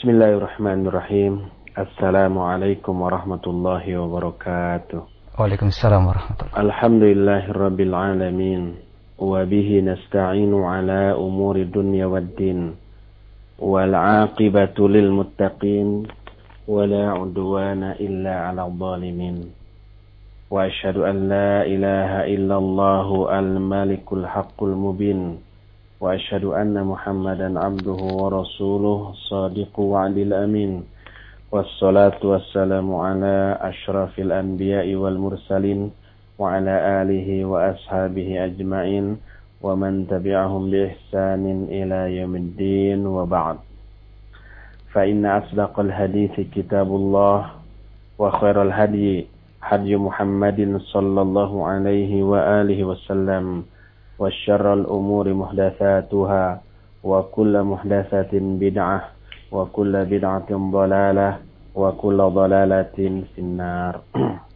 Bismillahirrahmanirrahim. Assalamualaikum warahmatullahi wabarakatuh. Waalaikumsalam warahmatullahi Alhamdulillahirabbil alamin. Wa bihi nasta'inu ala umuri dunya waddin. Wal 'aqibatu lil muttaqin. Wala 'udwana illa 'alal zalimin. Wa asyhadu an la ilaha illallah al-malikul haqqul mubin. وأشهد أن محمدا عبده ورسوله صادق وعد الأمين. والصلاة والسلام على أشرف الأنبياء والمرسلين وعلى آله وأصحابه أجمعين ومن تبعهم بإحسان إلى يوم الدين وبعد. فإن أصدق الحديث كتاب الله وخير الهدي هدي محمد صلى الله عليه وآله وسلم. وشر الأمور محدثاتها وكل محدثة بدعة وكل بدعة ضلالة وكل ضلالة في النار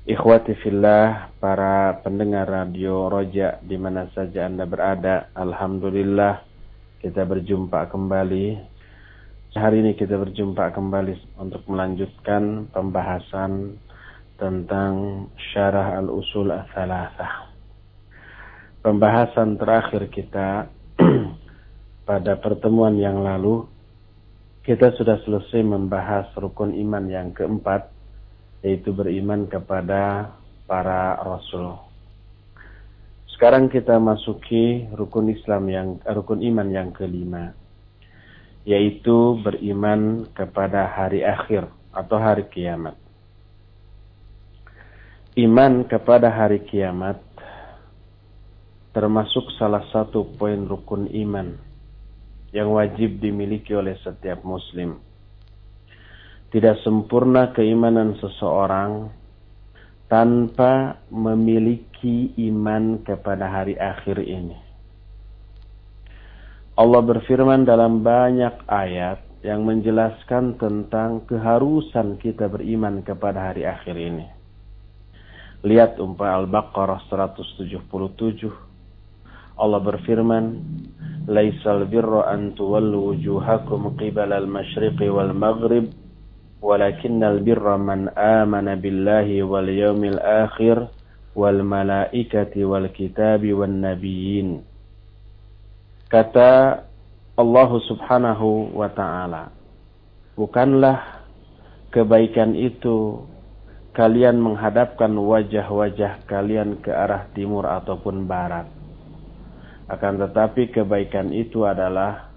Ikhwati fillah, para pendengar radio Roja di mana saja Anda berada, Alhamdulillah kita berjumpa kembali. Hari ini kita berjumpa kembali untuk melanjutkan pembahasan tentang syarah al-usul al-thalathah pembahasan terakhir kita pada pertemuan yang lalu kita sudah selesai membahas rukun iman yang keempat yaitu beriman kepada para rasul. Sekarang kita masuki rukun Islam yang rukun iman yang kelima yaitu beriman kepada hari akhir atau hari kiamat. Iman kepada hari kiamat termasuk salah satu poin rukun iman yang wajib dimiliki oleh setiap muslim. Tidak sempurna keimanan seseorang tanpa memiliki iman kepada hari akhir ini. Allah berfirman dalam banyak ayat yang menjelaskan tentang keharusan kita beriman kepada hari akhir ini. Lihat umpah Al-Baqarah 177 Allah berfirman, "Laisal birra an tuwallu wujuhakum qibala al-masyriqi wal maghrib, walakinnal birra man amana billahi wal yawmil akhir wal malaikati wal kitabi wan nabiyyin." Kata Allah Subhanahu wa taala, bukanlah kebaikan itu kalian menghadapkan wajah-wajah kalian ke arah timur ataupun barat akan tetapi kebaikan itu adalah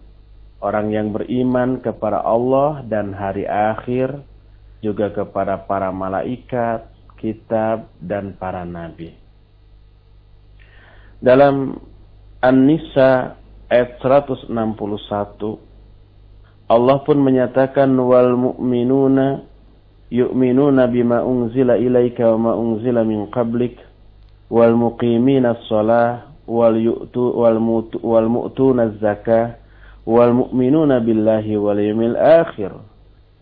orang yang beriman kepada Allah dan hari akhir, juga kepada para malaikat, kitab, dan para nabi. Dalam An-Nisa ayat 161, Allah pun menyatakan wal mu'minuna yu'minuna bima unzila ilaika wa ma unzila min qablik wal muqimina shalah wal yu'tu wal mutu wal mu'tuna zakah wal mu'minuna billahi wal yawmil akhir.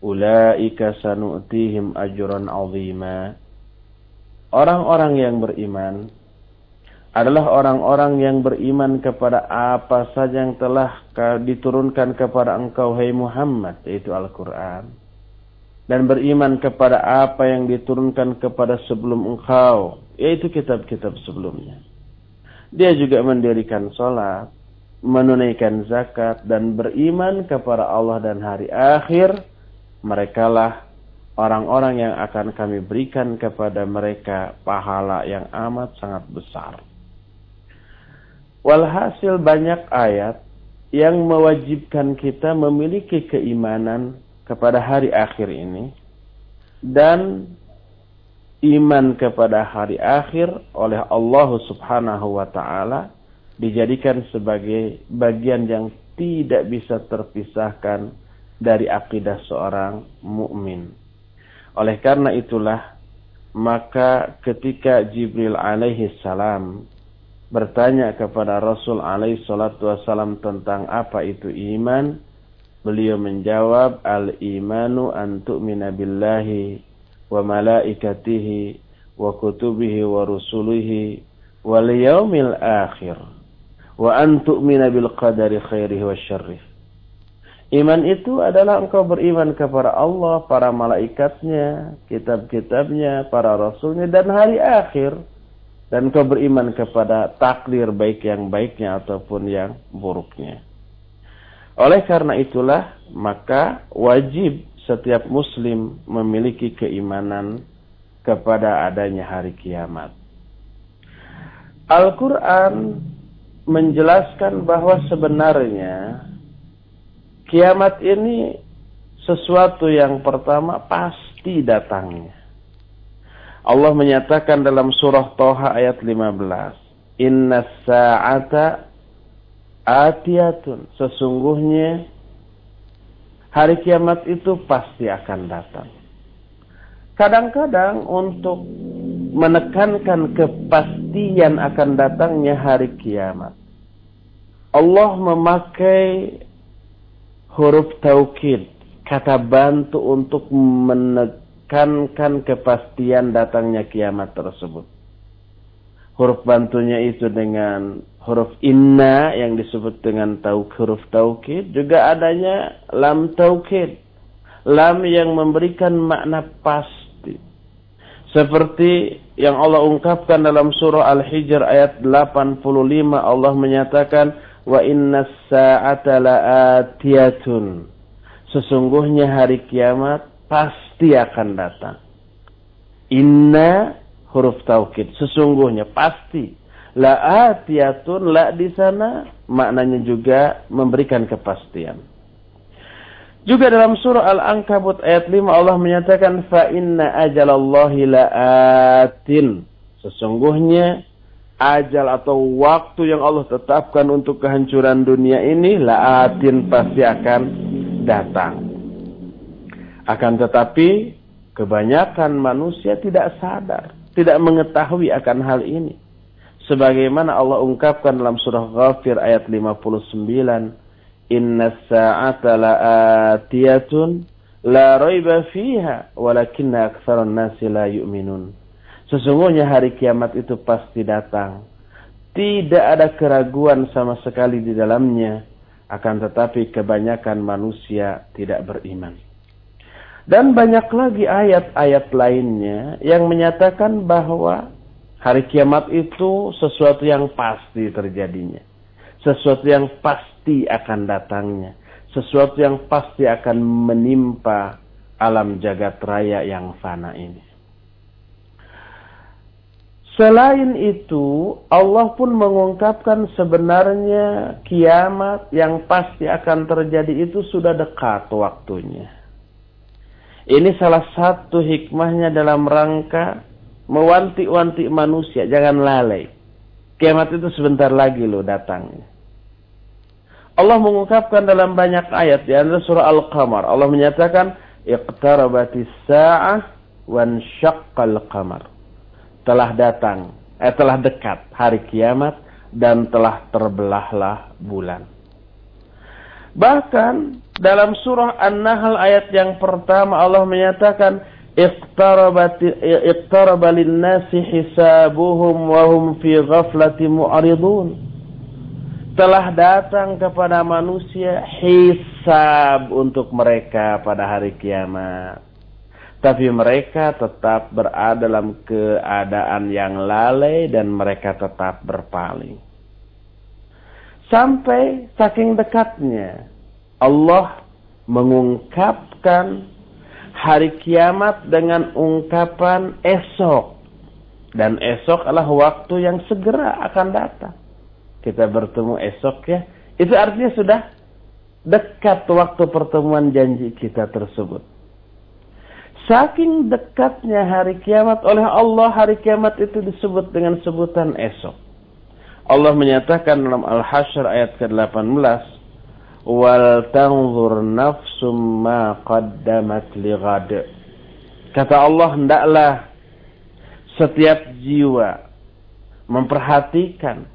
Ulaika sanu'tihim ajran 'azima. Orang-orang yang beriman adalah orang-orang yang beriman kepada apa saja yang telah diturunkan kepada engkau hai Muhammad yaitu Al-Qur'an. Dan beriman kepada apa yang diturunkan kepada sebelum engkau yaitu kitab-kitab sebelumnya dia juga mendirikan sholat, menunaikan zakat, dan beriman kepada Allah dan hari akhir. Merekalah orang-orang yang akan kami berikan kepada mereka pahala yang amat sangat besar. Walhasil banyak ayat yang mewajibkan kita memiliki keimanan kepada hari akhir ini dan iman kepada hari akhir oleh Allah Subhanahu wa taala dijadikan sebagai bagian yang tidak bisa terpisahkan dari akidah seorang mukmin. Oleh karena itulah maka ketika Jibril alaihi salam bertanya kepada Rasul alaihi salatu wasalam tentang apa itu iman, beliau menjawab al-imanu an tu'mina billahi wa malaikatihi wa kutubihi wa rusulihi wal yaumil akhir wa an tu'mina bil qadari khairihi wa syarrih. Iman itu adalah engkau beriman kepada Allah, para malaikatnya, kitab-kitabnya, para rasulnya, dan hari akhir. Dan engkau beriman kepada takdir baik yang baiknya ataupun yang buruknya. Oleh karena itulah, maka wajib setiap muslim memiliki keimanan kepada adanya hari kiamat. Al-Quran menjelaskan bahwa sebenarnya kiamat ini sesuatu yang pertama pasti datangnya. Allah menyatakan dalam surah Toha ayat 15. Inna sa'ata atiyatun. Sesungguhnya hari kiamat itu pasti akan datang. Kadang-kadang untuk menekankan kepastian akan datangnya hari kiamat. Allah memakai huruf taukid, kata bantu untuk menekankan kepastian datangnya kiamat tersebut. Huruf bantunya itu dengan huruf inna yang disebut dengan tauk, huruf taukid, juga adanya lam taukid. Lam yang memberikan makna pasti. Seperti yang Allah ungkapkan dalam surah Al-Hijr ayat 85 Allah menyatakan wa inna sa'ata la'atiyatun. Sesungguhnya hari kiamat pasti akan datang. Inna huruf taukid. Sesungguhnya pasti. La'atiyatun la di sana maknanya juga memberikan kepastian. Juga dalam surah Al-Ankabut ayat 5 Allah menyatakan fa inna ajalallahi la'atin. Sesungguhnya ajal atau waktu yang Allah tetapkan untuk kehancuran dunia ini laatin pasti akan datang. Akan tetapi kebanyakan manusia tidak sadar, tidak mengetahui akan hal ini. Sebagaimana Allah ungkapkan dalam surah Ghafir ayat 59, "Inna sa'ata la'atiyatun la raiba fiha walakinna aktsaran nasi la yu'minun." Sesungguhnya hari kiamat itu pasti datang. Tidak ada keraguan sama sekali di dalamnya. Akan tetapi kebanyakan manusia tidak beriman. Dan banyak lagi ayat-ayat lainnya yang menyatakan bahwa hari kiamat itu sesuatu yang pasti terjadinya. Sesuatu yang pasti akan datangnya. Sesuatu yang pasti akan menimpa alam jagat raya yang fana ini. Selain itu, Allah pun mengungkapkan sebenarnya kiamat yang pasti akan terjadi itu sudah dekat waktunya. Ini salah satu hikmahnya dalam rangka mewanti-wanti manusia, jangan lalai. Kiamat itu sebentar lagi loh datangnya. Allah mengungkapkan dalam banyak ayat di antara surah Al-Qamar. Allah menyatakan, "Iqtarabatis sa'ah wan syaqqal qamar." telah datang, eh telah dekat hari kiamat dan telah terbelahlah bulan. Bahkan dalam surah An-Nahl ayat yang pertama Allah menyatakan iqtaraba lin-nasi hisabuhum wa hum fi ghaflatin mu'ridun. Telah datang kepada manusia hisab untuk mereka pada hari kiamat tapi mereka tetap berada dalam keadaan yang lalai dan mereka tetap berpaling. Sampai saking dekatnya Allah mengungkapkan hari kiamat dengan ungkapan esok. Dan esok adalah waktu yang segera akan datang. Kita bertemu esok ya. Itu artinya sudah dekat waktu pertemuan janji kita tersebut. Saking dekatnya hari kiamat oleh Allah, hari kiamat itu disebut dengan sebutan esok. Allah menyatakan dalam Al-Hasyr ayat ke-18, "Wal tanzur qaddamat lighad." Kata Allah, hendaklah setiap jiwa memperhatikan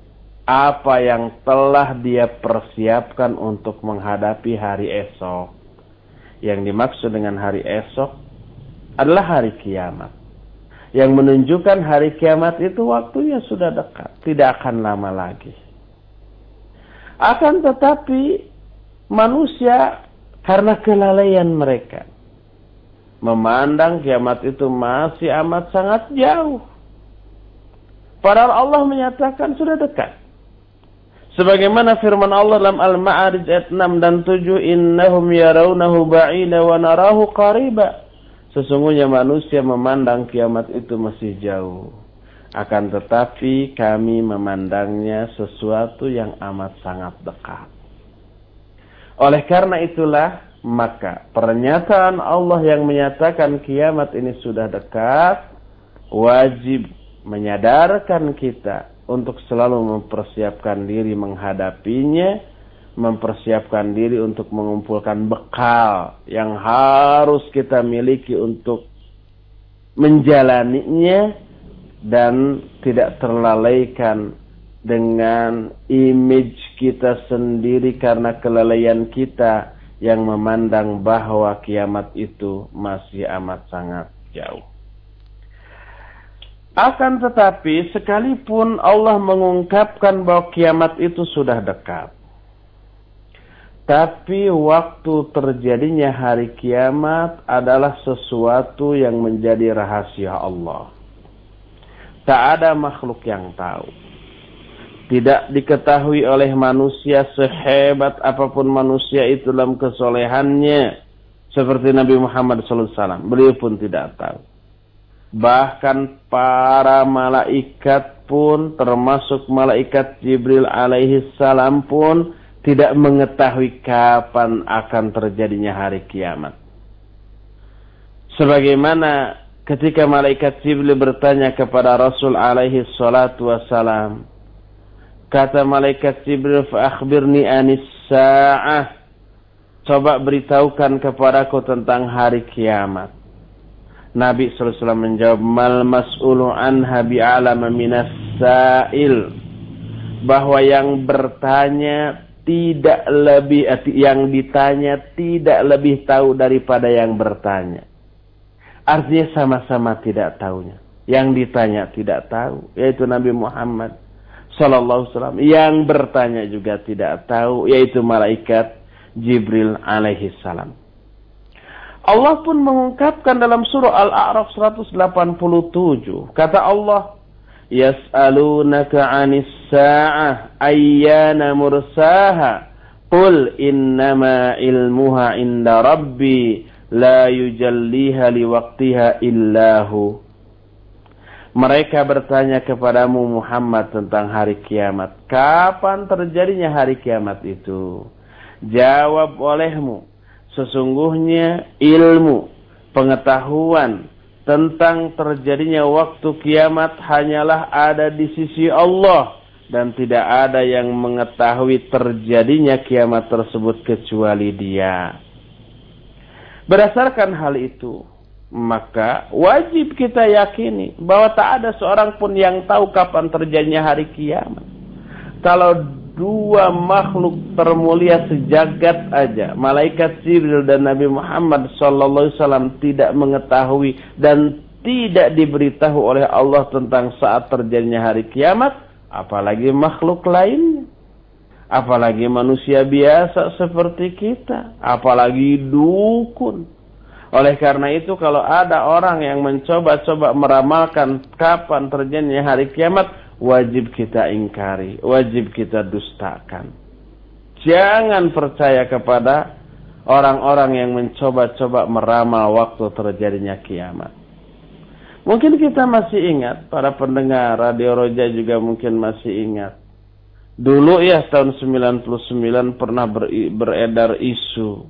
apa yang telah dia persiapkan untuk menghadapi hari esok. Yang dimaksud dengan hari esok adalah hari kiamat. Yang menunjukkan hari kiamat itu waktunya sudah dekat, tidak akan lama lagi. Akan tetapi manusia Karena kelalaian mereka. Memandang kiamat itu masih amat sangat jauh. Padahal Allah menyatakan sudah dekat. Sebagaimana firman Allah dalam Al-Ma'arij ayat 6 dan 7, "Innahum yarawnahu ba'ila wa narahu qariba." Sesungguhnya manusia memandang kiamat itu masih jauh. Akan tetapi kami memandangnya sesuatu yang amat sangat dekat. Oleh karena itulah maka pernyataan Allah yang menyatakan kiamat ini sudah dekat wajib menyadarkan kita untuk selalu mempersiapkan diri menghadapinya, mempersiapkan diri untuk mengumpulkan bekal yang harus kita miliki untuk menjalaninya dan tidak terlalaikan dengan image kita sendiri karena kelalaian kita yang memandang bahwa kiamat itu masih amat sangat jauh. Akan tetapi sekalipun Allah mengungkapkan bahwa kiamat itu sudah dekat. Tapi waktu terjadinya hari kiamat adalah sesuatu yang menjadi rahasia Allah. Tak ada makhluk yang tahu tidak diketahui oleh manusia sehebat apa pun manusia itu dalam kesolehannya seperti Nabi Muhammad SAW. Beliau pun tidak tahu. Bahkan para malaikat pun termasuk malaikat Jibril alaihi salam pun tidak mengetahui kapan akan terjadinya hari kiamat. Sebagaimana ketika malaikat Jibril bertanya kepada Rasul alaihi salatu wassalam, Kata malaikat Jibril, "Fa'akhbirni anis sa'ah." Coba beritahukan kepadaku tentang hari kiamat. Nabi SAW menjawab, "Mal mas'ulu anha bi'alama minas sa'il." Bahwa yang bertanya tidak lebih yang ditanya tidak lebih tahu daripada yang bertanya. Artinya sama-sama tidak tahunya. Yang ditanya tidak tahu, yaitu Nabi Muhammad Sallallahu Wasallam yang bertanya juga tidak tahu yaitu malaikat Jibril alaihi salam. Allah pun mengungkapkan dalam surah Al-A'raf 187 kata Allah yas'alunaka 'anis sa'ah ayyana mursaha qul innama ilmuha inda rabbi la yujalliha liwaqtiha illahu mereka bertanya kepadamu Muhammad tentang hari kiamat. Kapan terjadinya hari kiamat itu? Jawab olehmu. Sesungguhnya ilmu, pengetahuan tentang terjadinya waktu kiamat hanyalah ada di sisi Allah. Dan tidak ada yang mengetahui terjadinya kiamat tersebut kecuali dia. Berdasarkan hal itu, maka wajib kita yakini bahwa tak ada seorang pun yang tahu kapan terjadinya hari kiamat. Kalau dua makhluk termulia sejagat aja, malaikat Jibril dan Nabi Muhammad wasallam tidak mengetahui dan tidak diberitahu oleh Allah tentang saat terjadinya hari kiamat, apalagi makhluk lainnya. Apalagi manusia biasa seperti kita, apalagi dukun. Oleh karena itu kalau ada orang yang mencoba-coba meramalkan kapan terjadinya hari kiamat, wajib kita ingkari, wajib kita dustakan. Jangan percaya kepada orang-orang yang mencoba-coba meramal waktu terjadinya kiamat. Mungkin kita masih ingat, para pendengar Radio Roja juga mungkin masih ingat. Dulu ya tahun 99 pernah beredar isu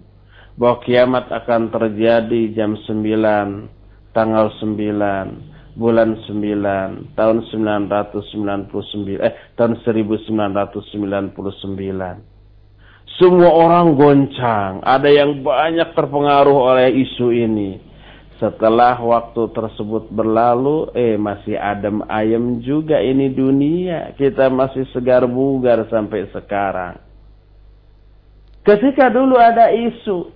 bahwa kiamat akan terjadi jam 9 tanggal 9 bulan 9 tahun 999 eh tahun 1999 semua orang goncang. Ada yang banyak terpengaruh oleh isu ini. Setelah waktu tersebut berlalu eh masih adem ayem juga ini dunia. Kita masih segar bugar sampai sekarang. Ketika dulu ada isu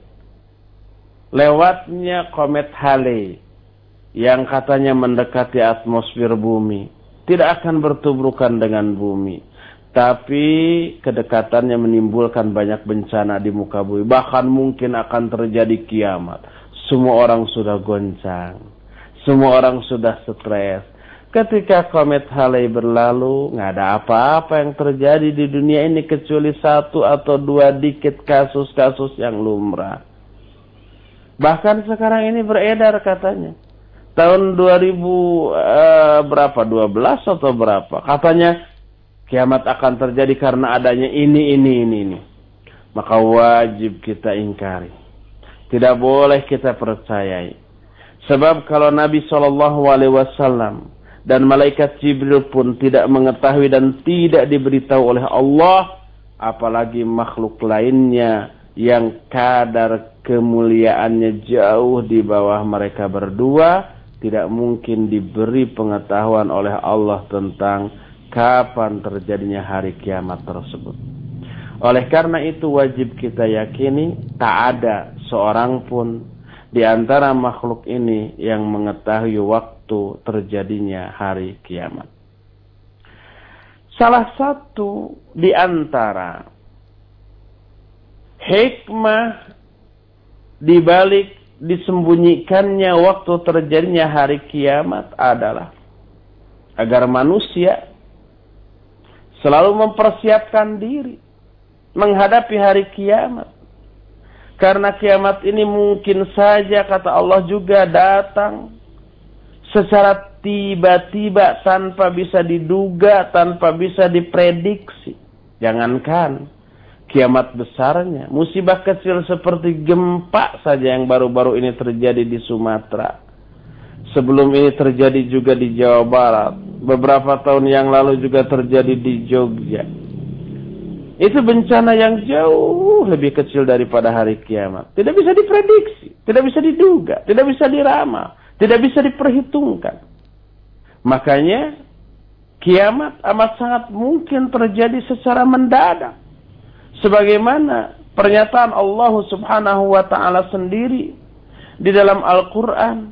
lewatnya komet Halley yang katanya mendekati atmosfer bumi tidak akan bertubrukan dengan bumi tapi kedekatannya menimbulkan banyak bencana di muka bumi. Bahkan mungkin akan terjadi kiamat. Semua orang sudah goncang. Semua orang sudah stres. Ketika komet Halley berlalu, nggak ada apa-apa yang terjadi di dunia ini kecuali satu atau dua dikit kasus-kasus yang lumrah. Bahkan sekarang ini beredar katanya. Tahun 2000 eh, berapa? 12 atau berapa? Katanya kiamat akan terjadi karena adanya ini, ini, ini, ini. Maka wajib kita ingkari. Tidak boleh kita percayai. Sebab kalau Nabi Shallallahu Alaihi Wasallam dan malaikat Jibril pun tidak mengetahui dan tidak diberitahu oleh Allah, apalagi makhluk lainnya yang kadar kemuliaannya jauh di bawah mereka berdua, tidak mungkin diberi pengetahuan oleh Allah tentang kapan terjadinya hari kiamat tersebut. Oleh karena itu wajib kita yakini tak ada seorang pun di antara makhluk ini yang mengetahui waktu terjadinya hari kiamat. Salah satu di antara hikmah di balik disembunyikannya waktu terjadinya hari kiamat adalah agar manusia selalu mempersiapkan diri menghadapi hari kiamat. Karena kiamat ini mungkin saja kata Allah juga datang secara tiba-tiba tanpa bisa diduga, tanpa bisa diprediksi. Jangankan kiamat besarnya, musibah kecil seperti gempa saja yang baru-baru ini terjadi di Sumatera. Sebelum ini terjadi juga di Jawa Barat, beberapa tahun yang lalu juga terjadi di Jogja. Itu bencana yang jauh lebih kecil daripada hari kiamat. Tidak bisa diprediksi, tidak bisa diduga, tidak bisa diramal, tidak bisa diperhitungkan. Makanya kiamat amat sangat mungkin terjadi secara mendadak. Sebagaimana pernyataan Allah Subhanahu wa taala sendiri di dalam Al-Qur'an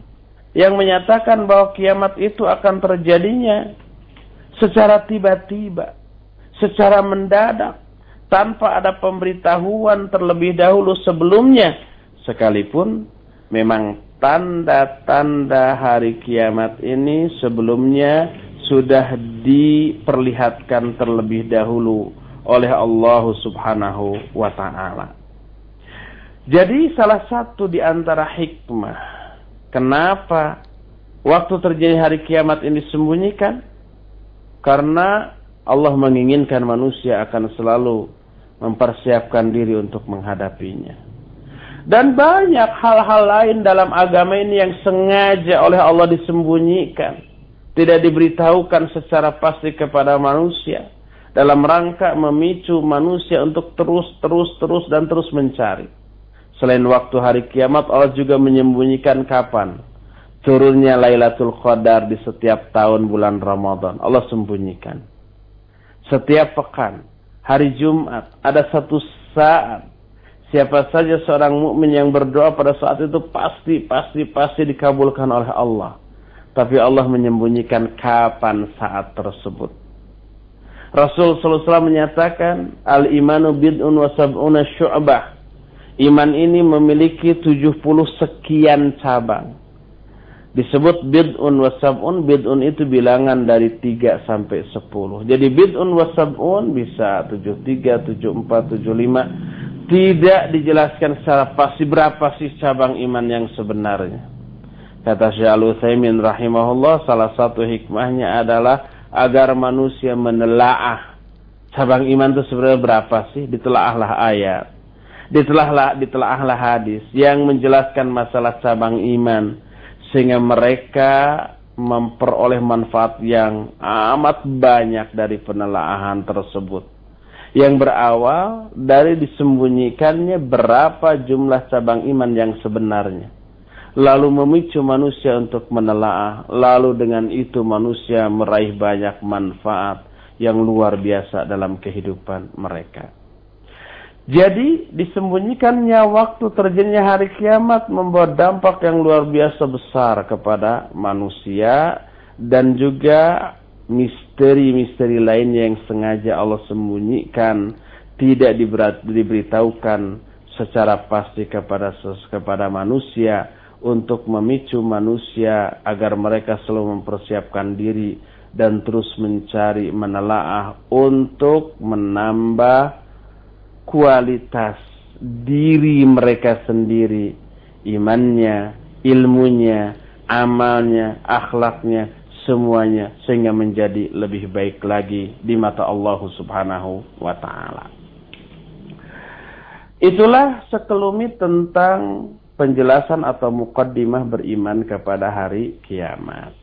yang menyatakan bahwa kiamat itu akan terjadinya secara tiba-tiba, secara mendadak, tanpa ada pemberitahuan terlebih dahulu sebelumnya, sekalipun memang tanda-tanda hari kiamat ini sebelumnya sudah diperlihatkan terlebih dahulu oleh Allah Subhanahu wa taala. Jadi salah satu di antara hikmah Kenapa waktu terjadi hari kiamat ini disembunyikan? Karena Allah menginginkan manusia akan selalu mempersiapkan diri untuk menghadapinya. Dan banyak hal-hal lain dalam agama ini yang sengaja oleh Allah disembunyikan. Tidak diberitahukan secara pasti kepada manusia. Dalam rangka memicu manusia untuk terus, terus, terus, dan terus mencari. Selain waktu hari kiamat, Allah juga menyembunyikan kapan turunnya Lailatul Qadar di setiap tahun bulan Ramadan. Allah sembunyikan. Setiap pekan, hari Jumat, ada satu saat siapa saja seorang mukmin yang berdoa pada saat itu pasti pasti pasti dikabulkan oleh Allah. Tapi Allah menyembunyikan kapan saat tersebut. Rasul SAW menyatakan, Al-imanu bid'un wa sab'una syu'bah. Iman ini memiliki 70 sekian cabang. Disebut bid'un wa sab'un, bid'un itu bilangan dari 3 sampai 10. Jadi bid'un wa sab'un bisa 73, 74, 75. Tidak dijelaskan secara pasti berapa sih cabang iman yang sebenarnya. Kata Syekh Al-Utsaimin rahimahullah, salah satu hikmahnya adalah agar manusia menelaah. Cabang iman itu sebenarnya berapa sih? Ditelaahlah ayat. Ditelahlah, ditelaahlah hadis yang menjelaskan masalah cabang iman. Sehingga mereka memperoleh manfaat yang amat banyak dari penelaahan tersebut. Yang berawal dari disembunyikannya berapa jumlah cabang iman yang sebenarnya lalu memicu manusia untuk menelaah. Lalu dengan itu manusia meraih banyak manfaat yang luar biasa dalam kehidupan mereka. Jadi disembunyikannya waktu terjadinya hari kiamat membuat dampak yang luar biasa besar kepada manusia dan juga misteri-misteri lainnya yang sengaja Allah sembunyikan, tidak diberitahukan secara pasti kepada kepada manusia untuk memicu manusia agar mereka selalu mempersiapkan diri dan terus mencari menelaah untuk menambah kualitas diri mereka sendiri imannya ilmunya amalnya akhlaknya semuanya sehingga menjadi lebih baik lagi di mata Allah Subhanahu wa taala. Itulah sekelumit tentang penjelasan atau mukaddimah beriman kepada hari kiamat.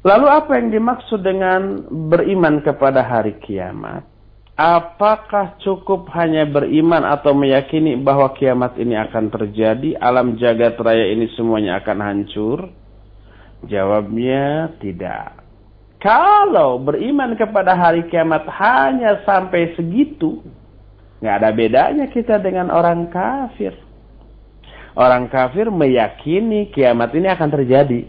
Lalu apa yang dimaksud dengan beriman kepada hari kiamat? Apakah cukup hanya beriman atau meyakini bahwa kiamat ini akan terjadi, alam jagat raya ini semuanya akan hancur? Jawabnya tidak. Kalau beriman kepada hari kiamat hanya sampai segitu, nggak ada bedanya kita dengan orang kafir. Orang kafir meyakini kiamat ini akan terjadi.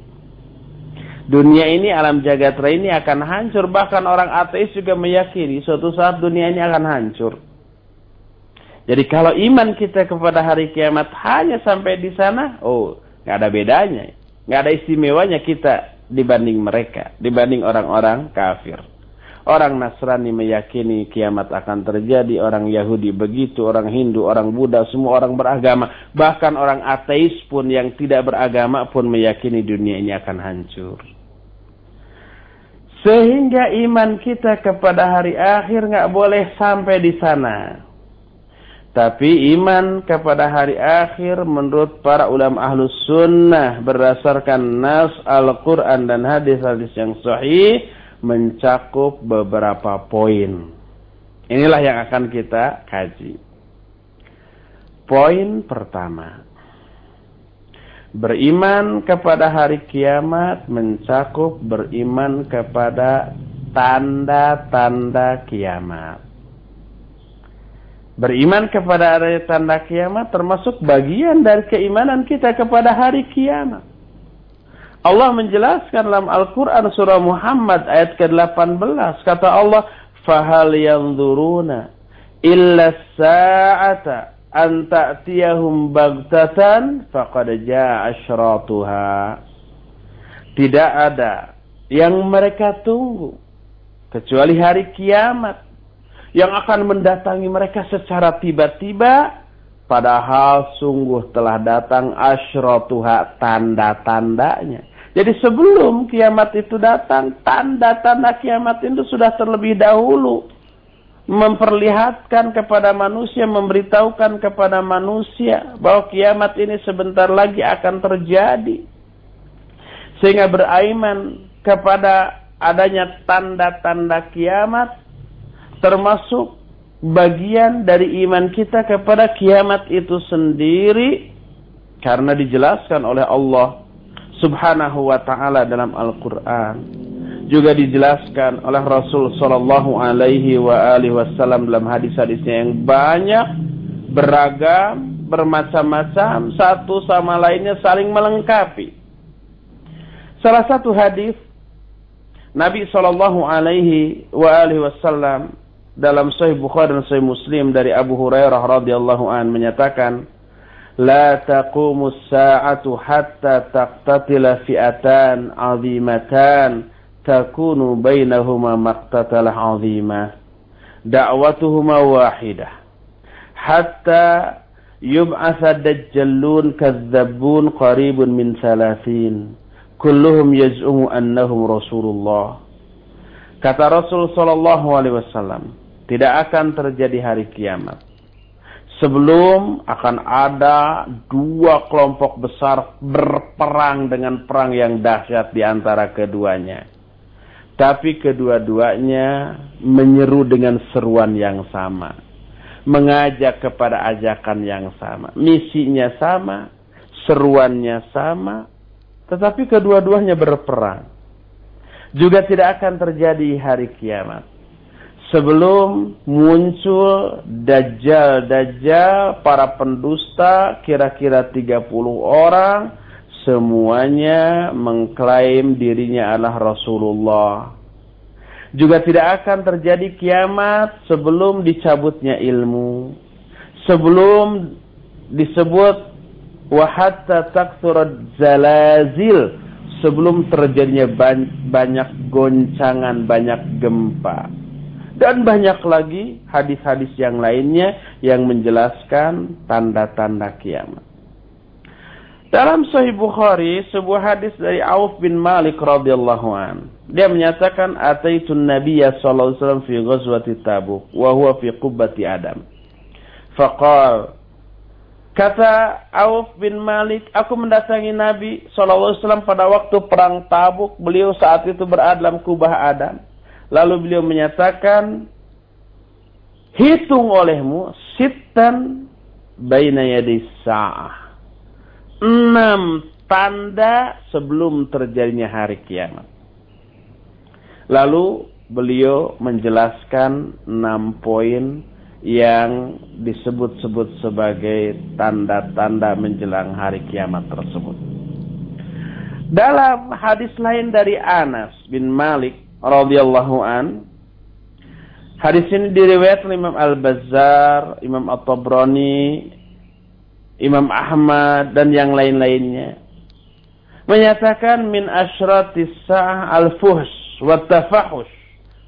Dunia ini, alam jagat raya ini akan hancur. Bahkan orang ateis juga meyakini suatu saat dunia ini akan hancur. Jadi kalau iman kita kepada hari kiamat hanya sampai di sana, oh, nggak ada bedanya. Nggak ada istimewanya kita dibanding mereka, dibanding orang-orang kafir. Orang Nasrani meyakini kiamat akan terjadi, orang Yahudi begitu, orang Hindu, orang Buddha, semua orang beragama. Bahkan orang ateis pun yang tidak beragama pun meyakini dunia ini akan hancur. Sehingga iman kita kepada hari akhir nggak boleh sampai di sana. Tapi iman kepada hari akhir menurut para ulama ahlus sunnah berdasarkan nas Al-Quran dan hadis-hadis yang sahih mencakup beberapa poin. Inilah yang akan kita kaji. Poin pertama. Beriman kepada hari kiamat mencakup beriman kepada tanda-tanda kiamat. Beriman kepada hari tanda kiamat termasuk bagian dari keimanan kita kepada hari kiamat. Allah menjelaskan dalam Al-Quran surah Muhammad ayat ke-18. Kata Allah, Fahal yanzuruna illa sa'ata an ta'tiyahum bagtatan faqad ja'ashratuha. Tidak ada yang mereka tunggu. Kecuali hari kiamat. Yang akan mendatangi mereka secara tiba-tiba padahal sungguh telah datang asyratuha tanda-tandanya. Jadi sebelum kiamat itu datang, tanda-tanda kiamat itu sudah terlebih dahulu memperlihatkan kepada manusia, memberitahukan kepada manusia bahwa kiamat ini sebentar lagi akan terjadi. Sehingga beraiman kepada adanya tanda-tanda kiamat termasuk bagian dari iman kita kepada kiamat itu sendiri karena dijelaskan oleh Allah Subhanahu wa taala dalam Al-Qur'an. Juga dijelaskan oleh Rasul sallallahu alaihi wa alihi wasallam dalam hadis-hadisnya yang banyak beragam bermacam-macam satu sama lainnya saling melengkapi. Salah satu hadis Nabi sallallahu alaihi wa alihi wasallam dalam Sahih Bukhari dan Sahih Muslim dari Abu Hurairah radhiyallahu an menyatakan la taqumu as-sa'atu hatta taqtatila fi'atan 'azimatan takunu bainahuma maqtatalah 'azimah da'watuhuma wahidah. Hatta yub'atha dajjalun kadzabun qaribun min salasin. Kulluhum yaz'umu annahum rasulullah. Kata Rasul sallallahu alaihi wasallam tidak akan terjadi hari kiamat. Sebelum akan ada dua kelompok besar berperang dengan perang yang dahsyat di antara keduanya. Tapi kedua-duanya menyeru dengan seruan yang sama. Mengajak kepada ajakan yang sama. Misinya sama, seruannya sama, tetapi kedua-duanya berperang. Juga tidak akan terjadi hari kiamat sebelum muncul dajjal-dajjal para pendusta kira-kira 30 orang semuanya mengklaim dirinya adalah Rasulullah. Juga tidak akan terjadi kiamat sebelum dicabutnya ilmu. Sebelum disebut wahatta taksurat zalazil sebelum terjadinya banyak goncangan, banyak gempa. Dan banyak lagi hadis-hadis yang lainnya yang menjelaskan tanda-tanda kiamat. Dalam Sahih Bukhari, sebuah hadis dari Auf bin Malik radhiyallahu an. Dia menyatakan ataitun Nabiyya sallallahu alaihi wasallam fi ghazwati Tabuk wa huwa fi qubbati Adam. Faqal Kata Auf bin Malik, aku mendatangi Nabi SAW pada waktu perang Tabuk. Beliau saat itu berada dalam kubah Adam. Lalu beliau menyatakan, hitung olehmu sitan baina sa'ah. Enam tanda sebelum terjadinya hari kiamat. Lalu beliau menjelaskan enam poin yang disebut-sebut sebagai tanda-tanda menjelang hari kiamat tersebut. Dalam hadis lain dari Anas bin Malik radhiyallahu an, hadis ini diriwayatkan Imam Al-Bazzar, Imam At-Tabrani, Imam Ahmad dan yang lain-lainnya menyatakan min asyratis sa'ah al-fuhs wa tafahush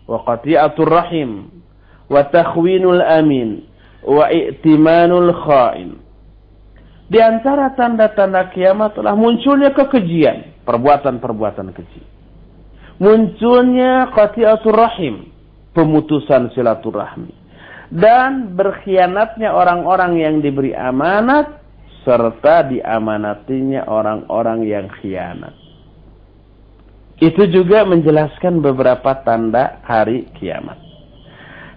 wa qati'atur rahim wa takhwinul amin wa i'timanul khain. Di antara tanda-tanda kiamat telah munculnya kekejian, perbuatan-perbuatan keji. Munculnya qati'atur rahim, pemutusan silaturahmi. Dan berkhianatnya orang-orang yang diberi amanat serta diamanatinya orang-orang yang khianat. Itu juga menjelaskan beberapa tanda hari kiamat.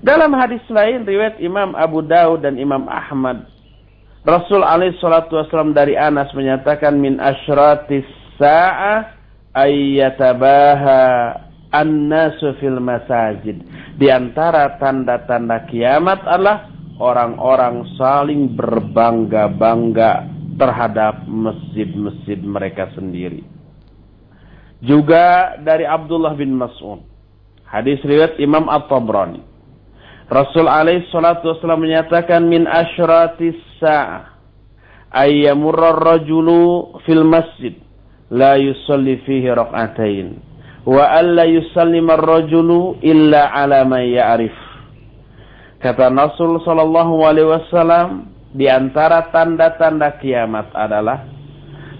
Dalam hadis lain riwayat Imam Abu Daud dan Imam Ahmad Rasul alaihi salatu wasallam dari Anas menyatakan min asyratis sa'ah ayyatabaha an-nasu fil masajid. Di antara tanda-tanda kiamat adalah orang-orang saling berbangga-bangga terhadap masjid-masjid mereka sendiri. Juga dari Abdullah bin Mas'ud. Hadis riwayat Imam At-Tabrani. Rasul alaihi salatu wasallam menyatakan min asyratis sa'ah ayyamurra rajulu fil masjid la yusalli fihi rak'atain wa alla yusallima ar-rajulu illa ala man ya'rif kata Rasul sallallahu alaihi wasallam di antara tanda-tanda kiamat adalah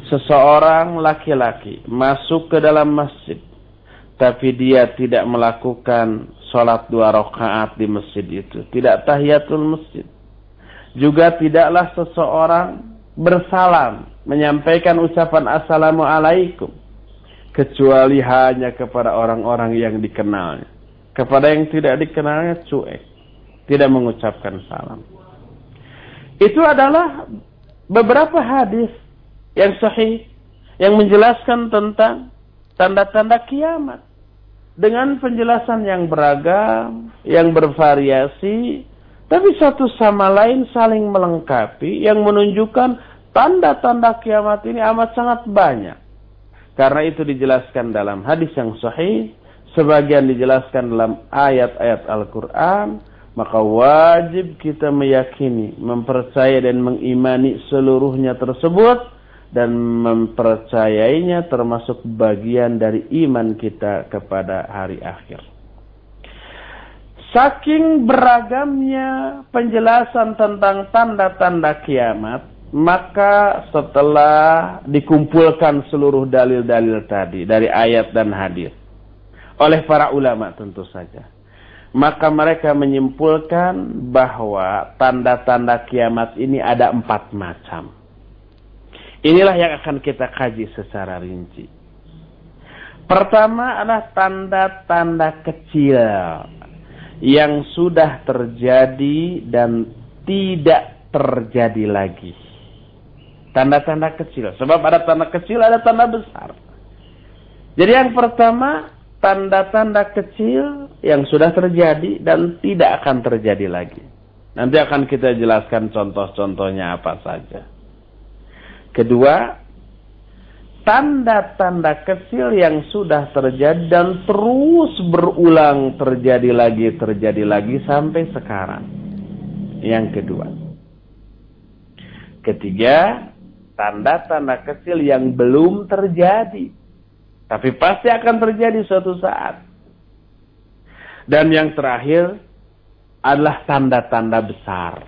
seseorang laki-laki masuk ke dalam masjid tapi dia tidak melakukan sholat dua rakaat di masjid itu. Tidak tahiyatul masjid. Juga tidaklah seseorang bersalam, menyampaikan ucapan assalamualaikum. Kecuali hanya kepada orang-orang yang dikenalnya. Kepada yang tidak dikenalnya cuek. Tidak mengucapkan salam. Itu adalah beberapa hadis yang sahih. Yang menjelaskan tentang tanda-tanda kiamat dengan penjelasan yang beragam, yang bervariasi, tapi satu sama lain saling melengkapi yang menunjukkan tanda-tanda kiamat ini amat sangat banyak. Karena itu dijelaskan dalam hadis yang sahih, sebagian dijelaskan dalam ayat-ayat Al-Quran, maka wajib kita meyakini, mempercaya dan mengimani seluruhnya tersebut, dan mempercayainya termasuk bagian dari iman kita kepada hari akhir. Saking beragamnya penjelasan tentang tanda-tanda kiamat, maka setelah dikumpulkan seluruh dalil-dalil tadi dari ayat dan hadis oleh para ulama tentu saja, maka mereka menyimpulkan bahwa tanda-tanda kiamat ini ada empat macam. Inilah yang akan kita kaji secara rinci. Pertama adalah tanda-tanda kecil yang sudah terjadi dan tidak terjadi lagi. Tanda-tanda kecil. Sebab ada tanda kecil, ada tanda besar. Jadi yang pertama, tanda-tanda kecil yang sudah terjadi dan tidak akan terjadi lagi. Nanti akan kita jelaskan contoh-contohnya apa saja. Kedua, tanda-tanda kecil yang sudah terjadi dan terus berulang terjadi lagi, terjadi lagi sampai sekarang. Yang kedua. Ketiga, tanda-tanda kecil yang belum terjadi. Tapi pasti akan terjadi suatu saat. Dan yang terakhir adalah tanda-tanda besar.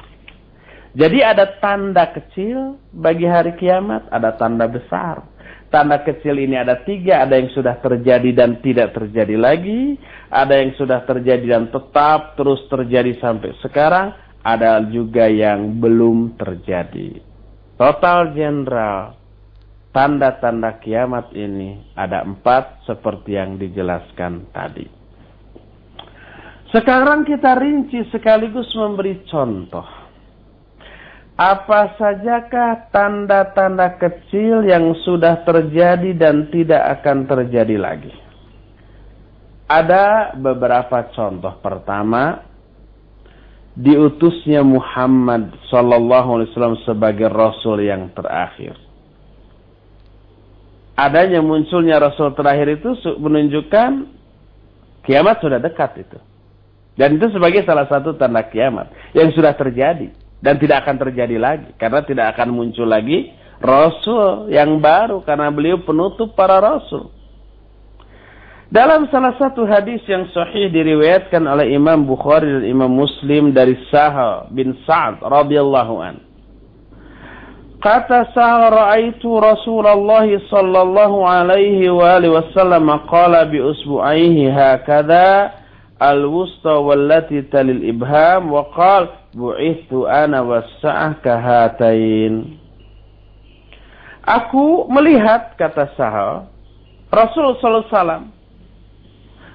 Jadi ada tanda kecil bagi hari kiamat, ada tanda besar. Tanda kecil ini ada tiga, ada yang sudah terjadi dan tidak terjadi lagi, ada yang sudah terjadi dan tetap terus terjadi sampai sekarang, ada juga yang belum terjadi. Total general, tanda-tanda kiamat ini ada empat seperti yang dijelaskan tadi. Sekarang kita rinci sekaligus memberi contoh apa sajakah tanda-tanda kecil yang sudah terjadi dan tidak akan terjadi lagi? Ada beberapa contoh. Pertama, diutusnya Muhammad sallallahu alaihi wasallam sebagai rasul yang terakhir. Adanya munculnya rasul terakhir itu menunjukkan kiamat sudah dekat itu. Dan itu sebagai salah satu tanda kiamat yang sudah terjadi dan tidak akan terjadi lagi karena tidak akan muncul lagi rasul yang baru karena beliau penutup para rasul. Dalam salah satu hadis yang sahih diriwayatkan oleh Imam Bukhari dan Imam Muslim dari Sahal bin Sa'ad radhiyallahu an. Kata Sahal ra'aitu Rasulullah sallallahu alaihi wa alihi wasallam qala bi usbu'aihi hakadha al-wusta wallati talil ibham wa qala bu'ithu ana wasa'ah kahatain. Aku melihat, kata Sahal, Rasul Sallallahu Alaihi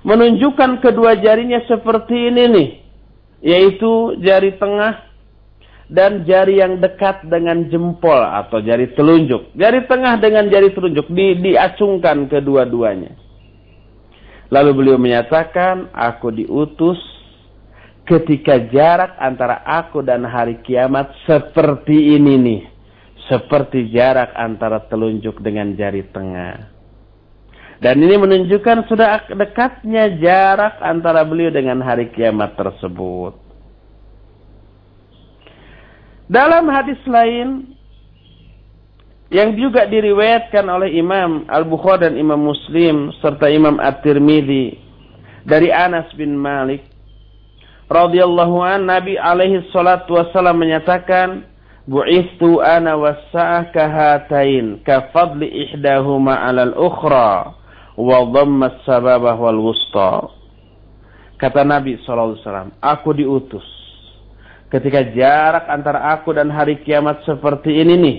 menunjukkan kedua jarinya seperti ini nih, yaitu jari tengah dan jari yang dekat dengan jempol atau jari telunjuk. Jari tengah dengan jari telunjuk di, diacungkan kedua-duanya. Lalu beliau menyatakan, aku diutus ketika jarak antara aku dan hari kiamat seperti ini nih. Seperti jarak antara telunjuk dengan jari tengah. Dan ini menunjukkan sudah dekatnya jarak antara beliau dengan hari kiamat tersebut. Dalam hadis lain yang juga diriwayatkan oleh Imam Al-Bukhari dan Imam Muslim serta Imam At-Tirmidzi dari Anas bin Malik radhiyallahu an Nabi alaihi salatu wasallam menyatakan bu'istu ana wasa'ah kahatain ka fadli ihdahuma 'ala al-ukhra wa dhamma sababah wal wusta. Kata Nabi wasallam aku diutus. Ketika jarak antara aku dan hari kiamat seperti ini nih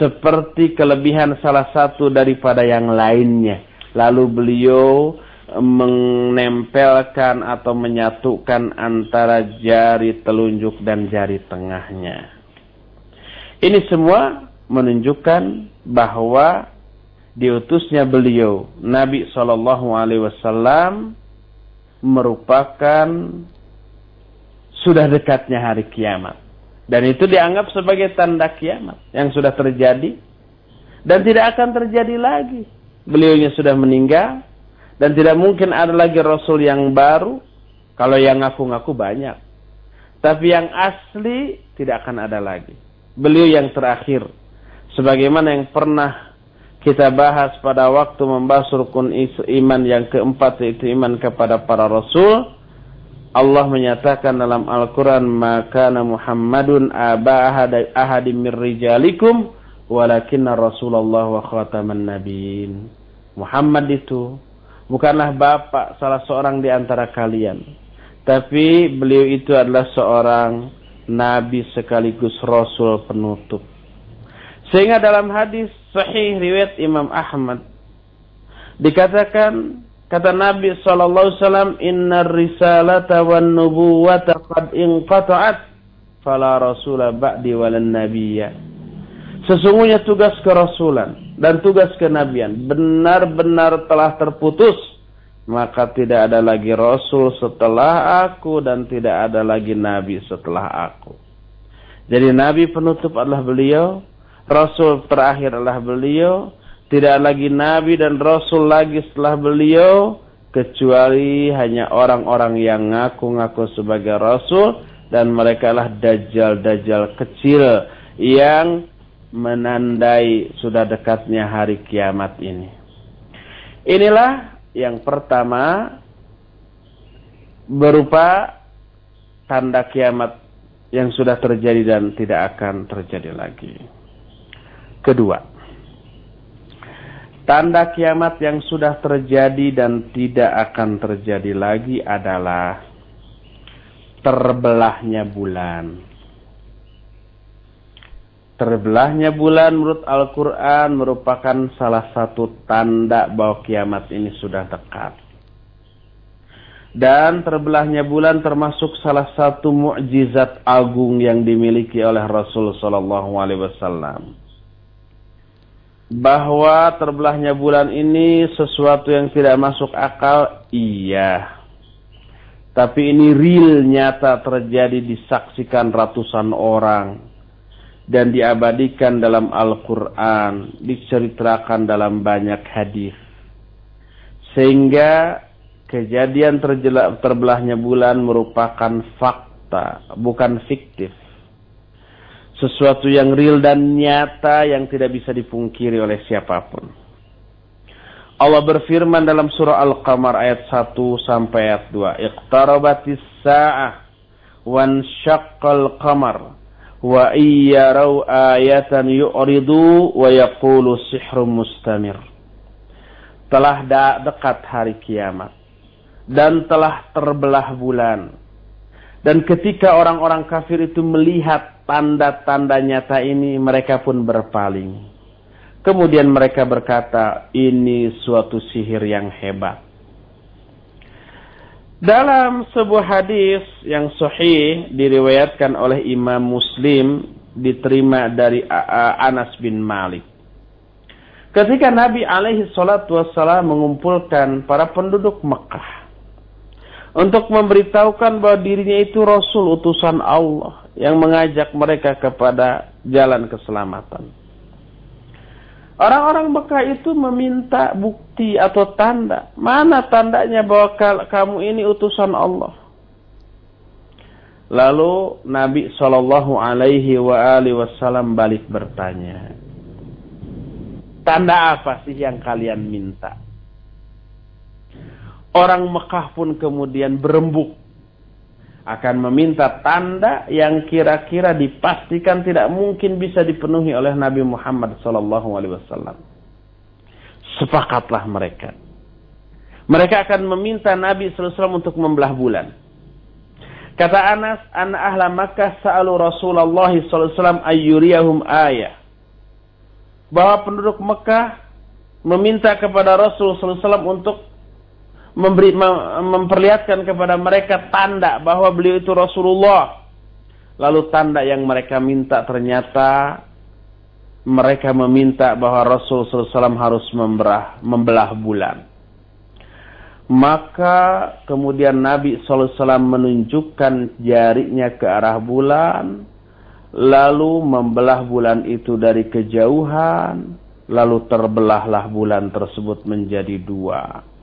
seperti kelebihan salah satu daripada yang lainnya. Lalu beliau menempelkan atau menyatukan antara jari telunjuk dan jari tengahnya. Ini semua menunjukkan bahwa diutusnya beliau Nabi Shallallahu Alaihi Wasallam merupakan sudah dekatnya hari kiamat dan itu dianggap sebagai tanda kiamat yang sudah terjadi dan tidak akan terjadi lagi. Beliaunya sudah meninggal dan tidak mungkin ada lagi Rasul yang baru. Kalau yang ngaku-ngaku banyak. Tapi yang asli tidak akan ada lagi. Beliau yang terakhir. Sebagaimana yang pernah kita bahas pada waktu membahas rukun iman yang keempat yaitu iman kepada para Rasul. Allah menyatakan dalam Al-Quran maka Muhammadun aba ahadim min rijalikum walakinna Rasulullah wa khataman nabiin. Muhammad itu bukanlah bapak salah seorang di antara kalian. Tapi beliau itu adalah seorang nabi sekaligus rasul penutup. Sehingga dalam hadis sahih riwayat Imam Ahmad. Dikatakan kata Nabi sallallahu alaihi wasallam innar risalata wan nubuwata qad inqata'at fala rasula ba'di walan nabiyya. Sesungguhnya tugas kerasulan dan tugas kenabian benar-benar telah terputus. Maka tidak ada lagi rasul setelah aku dan tidak ada lagi nabi setelah aku. Jadi nabi penutup adalah beliau rasul terakhir adalah beliau Tidak lagi nabi dan rasul lagi setelah beliau kecuali hanya orang-orang yang ngaku-ngaku sebagai rasul dan mereka lah dajjal-dajjal kecil yang menandai sudah dekatnya hari kiamat ini. Inilah yang pertama berupa tanda kiamat yang sudah terjadi dan tidak akan terjadi lagi. Kedua, tanda kiamat yang sudah terjadi dan tidak akan terjadi lagi adalah terbelahnya bulan. Terbelahnya bulan menurut Al-Quran merupakan salah satu tanda bahwa kiamat ini sudah dekat. Dan terbelahnya bulan termasuk salah satu mukjizat agung yang dimiliki oleh Rasul Sallallahu Alaihi Wasallam bahwa terbelahnya bulan ini sesuatu yang tidak masuk akal, iya. Tapi ini real nyata terjadi disaksikan ratusan orang dan diabadikan dalam Al-Qur'an, diceritakan dalam banyak hadis. Sehingga kejadian terbelahnya bulan merupakan fakta, bukan fiktif sesuatu yang real dan nyata yang tidak bisa dipungkiri oleh siapa pun. Allah berfirman dalam surah Al-Qamar ayat 1 sampai ayat 2. Iqtarabatis sa'ah wan syaqqal qamar wa iyyarau ayatan yu'ridu wa yaqulu sihrum mustamir. Telah dekat hari kiamat dan telah terbelah bulan. Dan ketika orang-orang kafir itu melihat tanda-tanda nyata ini mereka pun berpaling. Kemudian mereka berkata, ini suatu sihir yang hebat. Dalam sebuah hadis yang sahih diriwayatkan oleh Imam Muslim diterima dari Anas bin Malik. Ketika Nabi alaihi salatu wassalam mengumpulkan para penduduk Mekah untuk memberitahukan bahwa dirinya itu Rasul utusan Allah yang mengajak mereka kepada jalan keselamatan. Orang-orang Mekah itu meminta bukti atau tanda. Mana tandanya bahwa kamu ini utusan Allah? Lalu Nabi Shallallahu Alaihi Wasallam balik bertanya, tanda apa sih yang kalian minta? Orang Mekah pun kemudian berembuk akan meminta tanda yang kira-kira dipastikan tidak mungkin bisa dipenuhi oleh Nabi Muhammad SAW. Sepakatlah mereka. Mereka akan meminta Nabi SAW untuk membelah bulan. Kata Anas, Ana ahla Makkah sa'alu Rasulullah SAW ayyuriyahum ayah. Bahwa penduduk Mekah meminta kepada Rasul SAW untuk memberi memperlihatkan kepada mereka tanda bahwa beliau itu Rasulullah. Lalu tanda yang mereka minta ternyata mereka meminta bahwa Rasul SAW harus membelah, membelah bulan. Maka kemudian Nabi SAW menunjukkan jarinya ke arah bulan. Lalu membelah bulan itu dari kejauhan. Lalu terbelahlah bulan tersebut menjadi dua.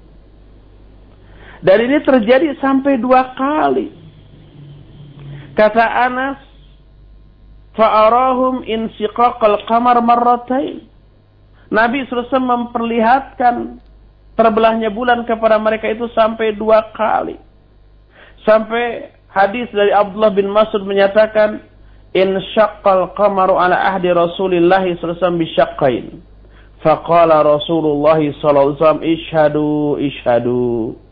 Dan ini terjadi sampai dua kali. Kata Anas, fa'arahum insiqaqal qamar marratain. Nabi selesai memperlihatkan terbelahnya bulan kepada mereka itu sampai dua kali. Sampai hadis dari Abdullah bin Mas'ud menyatakan, In syaqqal qamaru ala ahdi Rasulillah sallallahu bisyaqqain. Faqala Rasulullah sallallahu alaihi wasallam ishadu ishadu.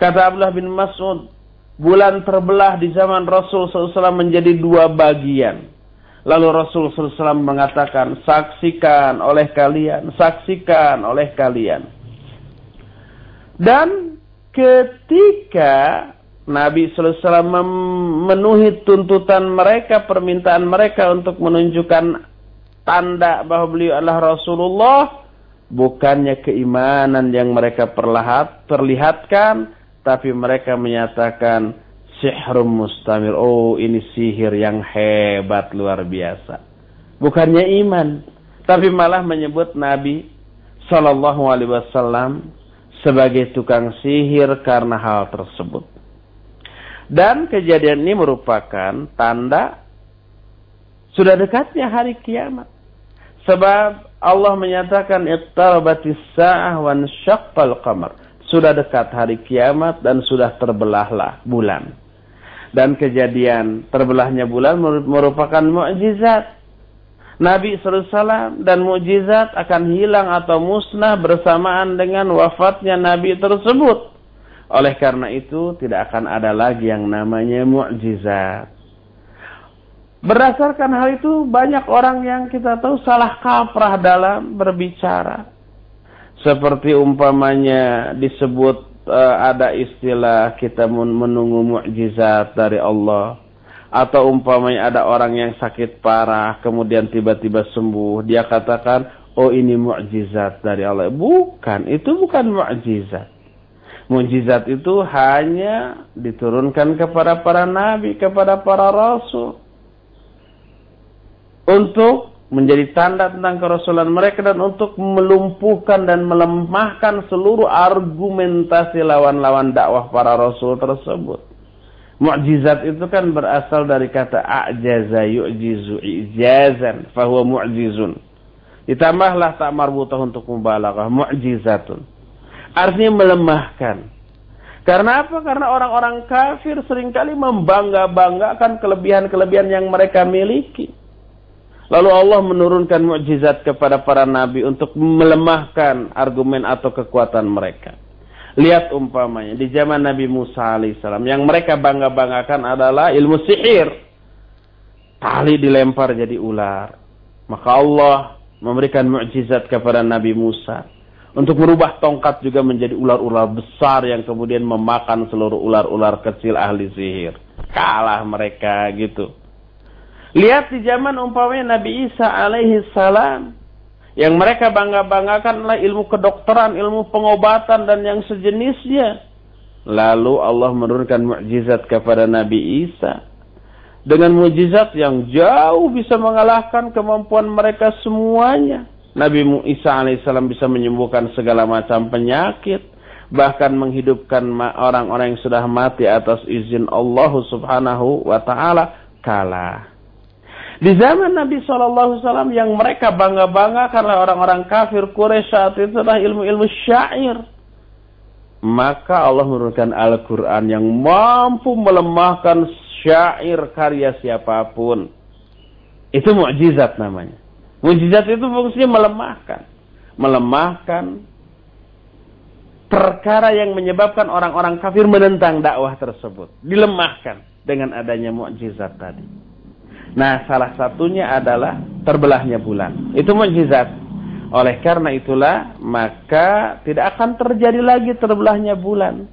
Kata Abdullah bin Mas'ud, bulan terbelah di zaman Rasul SAW menjadi dua bagian. Lalu Rasul SAW mengatakan, saksikan oleh kalian, saksikan oleh kalian. Dan ketika Nabi SAW memenuhi tuntutan mereka, permintaan mereka untuk menunjukkan tanda bahwa beliau adalah Rasulullah, bukannya keimanan yang mereka perlihat, perlihatkan, tapi mereka menyatakan sihrum mustamir. Oh, ini sihir yang hebat luar biasa. Bukannya iman, tapi malah menyebut Nabi Sallallahu Alaihi Wasallam sebagai tukang sihir karena hal tersebut. Dan kejadian ini merupakan tanda sudah dekatnya hari kiamat. Sebab Allah menyatakan sa'ah. Sudah dekat hari kiamat dan sudah terbelahlah bulan. Dan kejadian terbelahnya bulan merupakan mukjizat. Nabi SAW dan mukjizat akan hilang atau musnah bersamaan dengan wafatnya Nabi tersebut. Oleh karena itu tidak akan ada lagi yang namanya mukjizat. Berdasarkan hal itu banyak orang yang kita tahu salah kaprah dalam berbicara. Seperti umpamanya disebut uh, ada istilah kita menunggu mukjizat dari Allah. Atau umpamanya ada orang yang sakit parah kemudian tiba-tiba sembuh dia katakan oh ini mukjizat dari Allah. Bukan itu bukan mukjizat. Mukjizat itu hanya diturunkan kepada para nabi kepada para rasul. Untuk menjadi tanda tentang kerasulan mereka dan untuk melumpuhkan dan melemahkan seluruh argumentasi lawan-lawan dakwah para rasul tersebut Mu'jizat itu kan berasal dari kata a'jaza yu'jizu ijazan fahuwa mu'jizun. Ditambahlah tak marbutah untuk mubalaghah mu'jizatun. Artinya melemahkan. Karena apa? Karena orang-orang kafir sering kali membangga-banggakan kelebihan-kelebihan yang mereka miliki. Lalu Allah menurunkan mukjizat kepada para nabi untuk melemahkan argumen atau kekuatan mereka. Lihat umpamanya di zaman Nabi Musa alaihissalam yang mereka bangga-banggakan adalah ilmu sihir. Tali dilempar jadi ular. Maka Allah memberikan mukjizat kepada Nabi Musa untuk merubah tongkat juga menjadi ular-ular besar yang kemudian memakan seluruh ular-ular kecil ahli sihir. Kalah mereka gitu. Lihat di zaman umpamanya Nabi Isa alaihi salam yang mereka bangga-banggakan adalah ilmu kedokteran, ilmu pengobatan dan yang sejenisnya. Lalu Allah menurunkan mukjizat kepada Nabi Isa. Dengan mukjizat yang jauh bisa mengalahkan kemampuan mereka semuanya. Nabi Isa alaihissalam bisa menyembuhkan segala macam penyakit. Bahkan menghidupkan orang-orang yang sudah mati atas izin Allah subhanahu wa ta'ala kalah. Di zaman Nabi SAW yang mereka bangga-bangga karena orang-orang kafir Quraisy saat itu adalah ilmu-ilmu syair. Maka Allah menurunkan Al-Quran yang mampu melemahkan syair karya siapa pun. Itu mukjizat namanya. Mukjizat itu fungsinya melemahkan. Melemahkan perkara yang menyebabkan orang-orang kafir menentang dakwah tersebut. Dilemahkan dengan adanya mukjizat tadi. Nah, salah satunya adalah terbelahnya bulan. Itu mukjizat. Oleh karena itulah, maka tidak akan terjadi lagi terbelahnya bulan.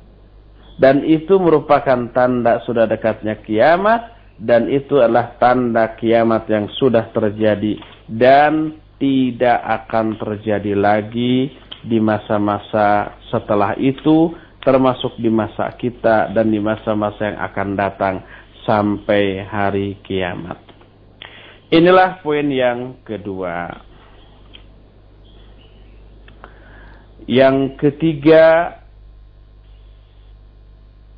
Dan itu merupakan tanda sudah dekatnya kiamat. Dan itu adalah tanda kiamat yang sudah terjadi. Dan tidak akan terjadi lagi di masa-masa setelah itu. Termasuk di masa kita dan di masa-masa yang akan datang sampai hari kiamat. Inilah poin yang kedua. Yang ketiga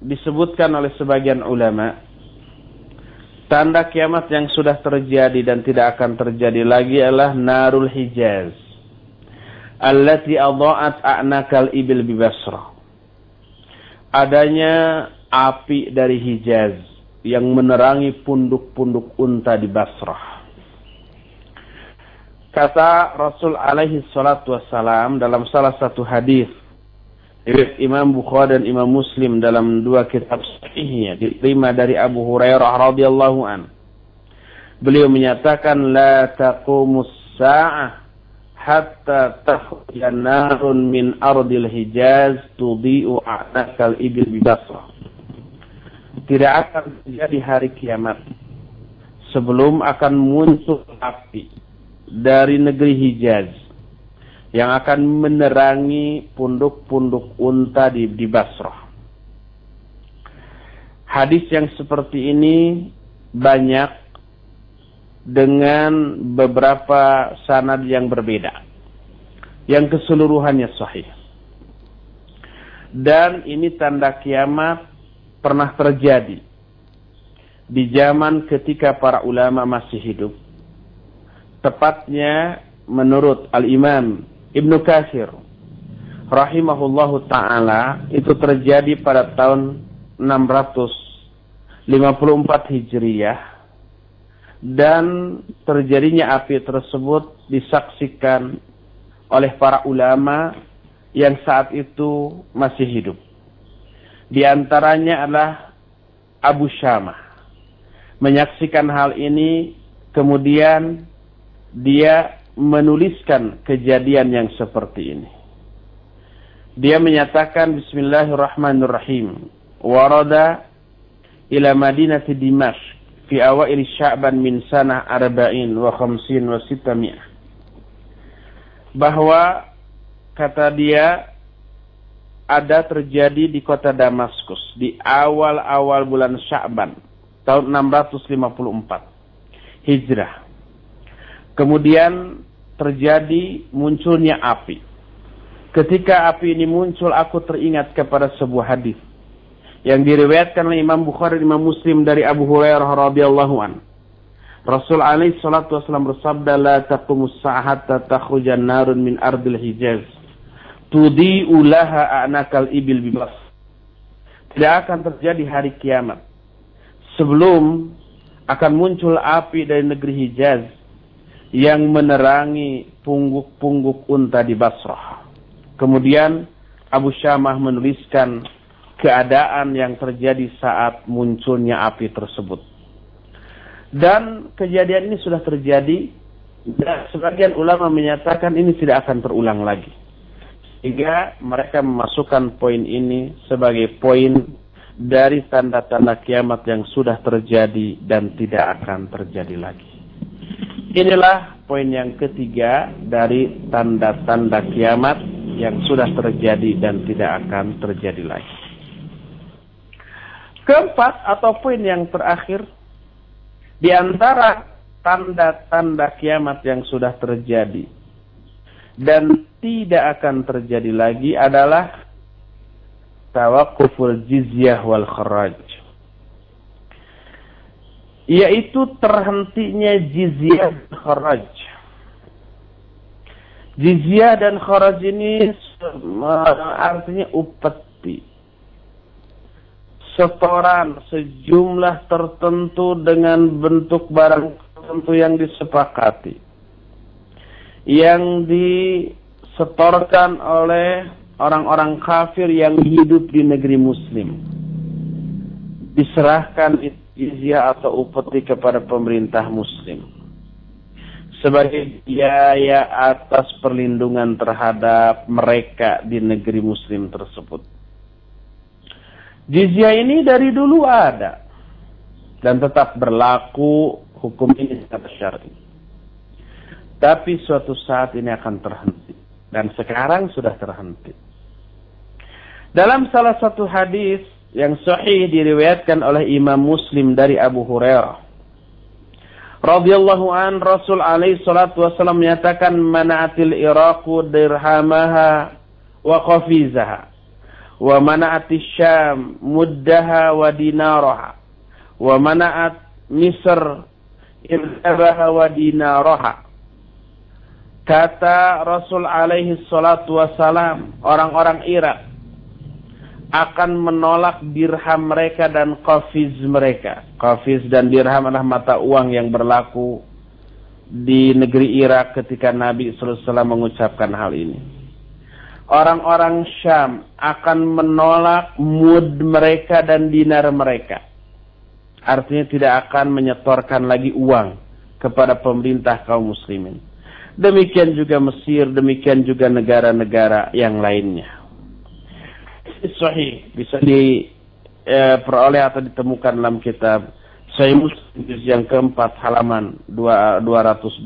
disebutkan oleh sebagian ulama tanda kiamat yang sudah terjadi dan tidak akan terjadi lagi adalah narul hijaz allati adha'at a'nakal ibil bi Basrah adanya api dari Hijaz yang menerangi punduk-punduk unta di Basrah Kata Rasul alaihi salatu wassalam dalam salah satu hadis Imam Bukhari dan Imam Muslim dalam dua kitab sahihnya diterima dari Abu Hurairah radhiyallahu an. Beliau menyatakan la taqumus sa'ah hatta takhruja narun min ardil Hijaz tudhi'u a'nakal ibil bi Basrah. Tidak akan terjadi hari kiamat sebelum akan muncul api dari negeri Hijaz yang akan menerangi punduk-punduk unta di, di Basrah. Hadis yang seperti ini banyak dengan beberapa sanad yang berbeda. yang keseluruhannya sahih. Dan ini tanda kiamat pernah terjadi di zaman ketika para ulama masih hidup. Tepatnya menurut Al-Imam Ibnu Katsir rahimahullahu taala itu terjadi pada tahun 654 Hijriyah dan terjadinya api tersebut disaksikan oleh para ulama yang saat itu masih hidup. Di antaranya adalah Abu Syamah. Menyaksikan hal ini, kemudian dia menuliskan kejadian yang seperti ini. Dia menyatakan Bismillahirrahmanirrahim. Warada ila Madinati Dimash fi awail Sya'ban min sanah arba'in wa khamsin wa sitami'ah. Bahwa kata dia ada terjadi di kota Damaskus di awal-awal bulan Sya'ban tahun 654 Hijrah. Kemudian terjadi munculnya api. Ketika api ini muncul aku teringat kepada sebuah hadis yang diriwayatkan oleh Imam Bukhari dan Imam Muslim dari Abu Hurairah radhiyallahu an. Rasul alaihi salatu wasallam bersabda la taqumus sa'ata takhrujan narun min ardil Hijaz tudi ulaha anakal ibil bibas. Tidak akan terjadi hari kiamat. Sebelum akan muncul api dari negeri Hijaz yang menerangi pungguk-pungguk unta di Basrah. Kemudian Abu Syamah menuliskan keadaan yang terjadi saat munculnya api tersebut. Dan kejadian ini sudah terjadi dan sebagian ulama menyatakan ini tidak akan terulang lagi. Sehingga mereka memasukkan poin ini sebagai poin dari tanda-tanda kiamat yang sudah terjadi dan tidak akan terjadi lagi. Inilah poin yang ketiga dari tanda-tanda kiamat yang sudah terjadi dan tidak akan terjadi lagi. Keempat atau poin yang terakhir di antara tanda-tanda kiamat yang sudah terjadi dan tidak akan terjadi lagi adalah tawakuful jizyah wal kharaj. Yaitu terhentinya jizyah dan kharaj. Jizyah dan kharaj ini artinya upeti. Setoran sejumlah tertentu dengan bentuk barang tertentu yang disepakati yang disetorkan oleh orang-orang kafir yang hidup di negeri muslim. Diserahkan jizyah atau upeti kepada pemerintah muslim. Sebagai biaya atas perlindungan terhadap mereka di negeri muslim tersebut. Jizyah ini dari dulu ada. Dan tetap berlaku hukum ini secara syar'i. Tapi suatu saat ini akan terhenti. Dan sekarang sudah terhenti. Dalam salah satu hadis yang sahih diriwayatkan oleh Imam Muslim dari Abu Hurairah. Radhiyallahu an Rasul alaihi salatu wasallam menyatakan mana'atil Iraqu dirhamaha wa qafizaha wa mana'atis Syam muddaha wa dinaraha wa mana'at Misr irtabaha wa dinaraha Kata Rasul alaihi salatu wassalam, orang-orang Irak akan menolak dirham mereka dan qafiz mereka. Qafiz dan dirham adalah mata uang yang berlaku di negeri Irak ketika Nabi SAW mengucapkan hal ini. Orang-orang Syam akan menolak mud mereka dan dinar mereka. Artinya tidak akan menyetorkan lagi uang kepada pemerintah kaum muslimin. Demikian juga Mesir, demikian juga negara-negara yang lainnya. Sahih bisa diperoleh atau ditemukan dalam kitab Sahih Muslim yang keempat halaman 220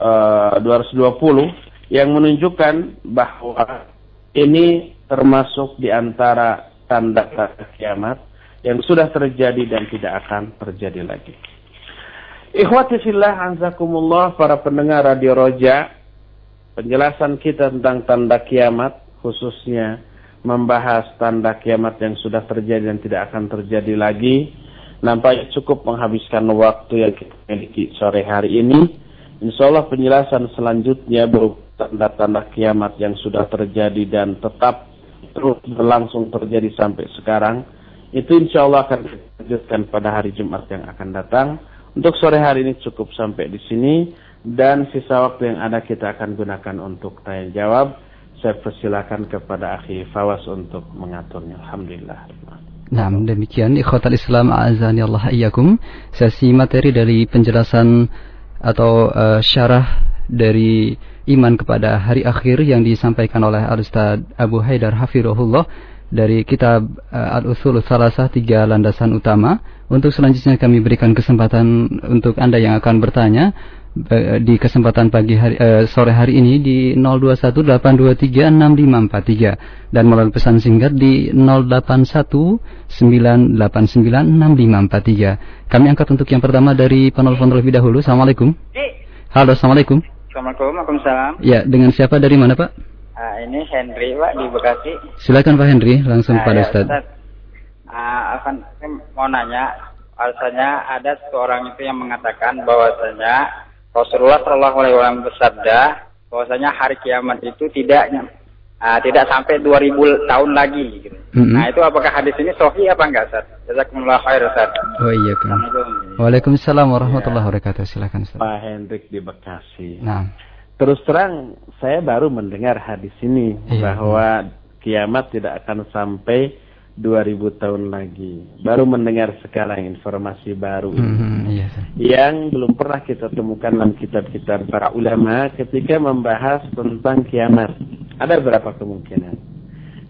uh, 220 yang menunjukkan bahwa ini termasuk di antara tanda-tanda kiamat yang sudah terjadi dan tidak akan terjadi lagi. Ikhwati fillah anzakumullah para pendengar Radio Roja penjelasan kita tentang tanda kiamat khususnya membahas tanda kiamat yang sudah terjadi dan tidak akan terjadi lagi nampaknya cukup menghabiskan waktu yang kita miliki sore hari ini. Insya Allah penjelasan selanjutnya berupa tanda-tanda kiamat yang sudah terjadi dan tetap terus berlangsung terjadi sampai sekarang. Itu insya Allah akan dilanjutkan pada hari Jumat yang akan datang. Untuk sore hari ini cukup sampai di sini dan sisa waktu yang ada kita akan gunakan untuk tanya jawab. Saya persilakan kepada Akhi Fawas untuk mengaturnya. Alhamdulillah. Nah, demikian ikhwatal Islam azani Allah iyyakum. Sesi materi dari penjelasan atau uh, syarah dari iman kepada hari akhir yang disampaikan oleh Al-Ustaz Abu Haidar Hafirullah dari kitab uh, Al-Usul Salasah tiga landasan utama. Untuk selanjutnya kami berikan kesempatan untuk Anda yang akan bertanya Eh, di kesempatan pagi hari uh, sore hari ini di 0218236543 dan melalui pesan singkat di 0819896543. Kami angkat untuk yang pertama dari penelpon terlebih dahulu. Assalamualaikum. Halo, assalamualaikum. Assalamualaikum, Waalaikumsalam. Ya, dengan siapa dari mana Pak? Uh, ini Henry Pak di Bekasi. Silakan Pak Henry, langsung uh, pada ya, Ustaz. Ustaz. Uh, akan mau nanya, alasannya ada seorang itu yang mengatakan bahwasanya Rasulullah Shallallahu Alaihi Wasallam bersabda bahwasanya hari kiamat itu tidak uh, tidak sampai 2000 tahun lagi. Gitu. Mm-hmm. Nah itu apakah hadis ini sahih apa enggak Ustaz? Jazakumullah khair Ustaz. Oh iya kan. Waalaikumsalam warahmatullahi ya. wabarakatuh. Silakan Ustaz. Pak Hendrik di Bekasi. Nah. Terus terang saya baru mendengar hadis ini iya. bahwa kiamat tidak akan sampai 2000 tahun lagi. Baru mendengar sekarang informasi baru ini. Mm-hmm, iya, yang belum pernah kita temukan dalam kitab-kitab para ulama ketika membahas tentang kiamat. Ada berapa kemungkinan?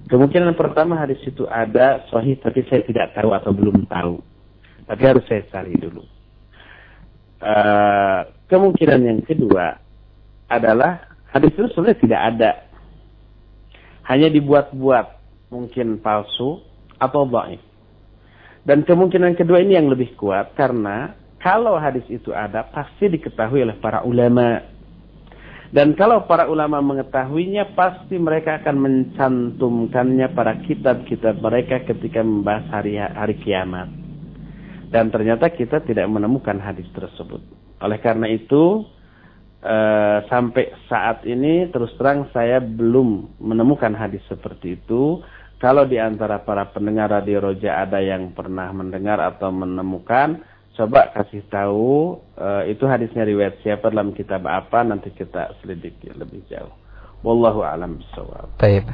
Kemungkinan pertama hadis itu ada sahih tapi saya tidak tahu atau belum tahu. Tapi harus saya cari dulu. Uh, kemungkinan yang kedua adalah hadis itu sebenarnya tidak ada. Hanya dibuat-buat, mungkin palsu atau dhaif. Dan kemungkinan kedua ini yang lebih kuat karena kalau hadis itu ada pasti diketahui oleh para ulama. Dan kalau para ulama mengetahuinya pasti mereka akan mencantumkannya pada kitab-kitab mereka ketika membahas hari hari kiamat. Dan ternyata kita tidak menemukan hadis tersebut. Oleh karena itu eh, sampai saat ini terus terang saya belum menemukan hadis seperti itu kalau di antara para pendengar Radio Roja ada yang pernah mendengar atau menemukan, coba kasih tahu uh, itu hadisnya riwayat siapa dalam kitab apa nanti kita selidiki lebih jauh. Wallahu a'lam bishawab. Baik.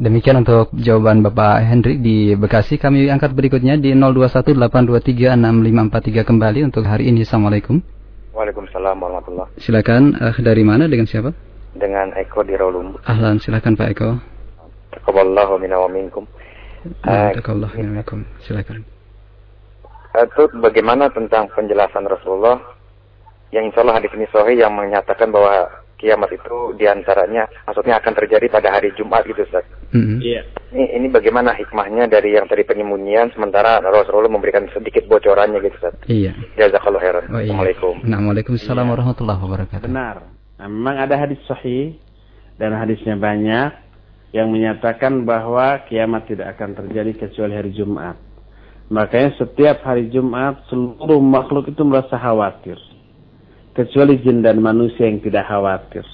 Demikian untuk jawaban Bapak Hendrik di Bekasi. Kami angkat berikutnya di 0218236543 kembali untuk hari ini. Assalamualaikum. Waalaikumsalam warahmatullahi Silakan uh, dari mana dengan siapa? Dengan Eko di Rolum. Ahlan, silakan Pak Eko. Taqabbalallahu minna wa minkum. Taqabbalallahu minna minkum. Silakan. Itu bagaimana tentang penjelasan Rasulullah yang insya Allah hadis ini sahih yang menyatakan bahwa kiamat itu di antaranya maksudnya akan terjadi pada hari Jumat gitu Ustaz. Mm-hmm. Yeah. Ini, ini bagaimana hikmahnya dari yang tadi penyembunyian sementara Rasulullah memberikan sedikit bocorannya gitu Ustaz. Iya. Jazakallahu khairan. Oh, iya. Assalamualaikum. Nah, Waalaikumsalam iya. warahmatullahi wabarakatuh. Benar. Nah, memang ada hadis sahih dan hadisnya banyak yang menyatakan bahwa kiamat tidak akan terjadi kecuali hari Jumat. Makanya setiap hari Jumat seluruh makhluk itu merasa khawatir. Kecuali jin dan manusia yang tidak khawatir.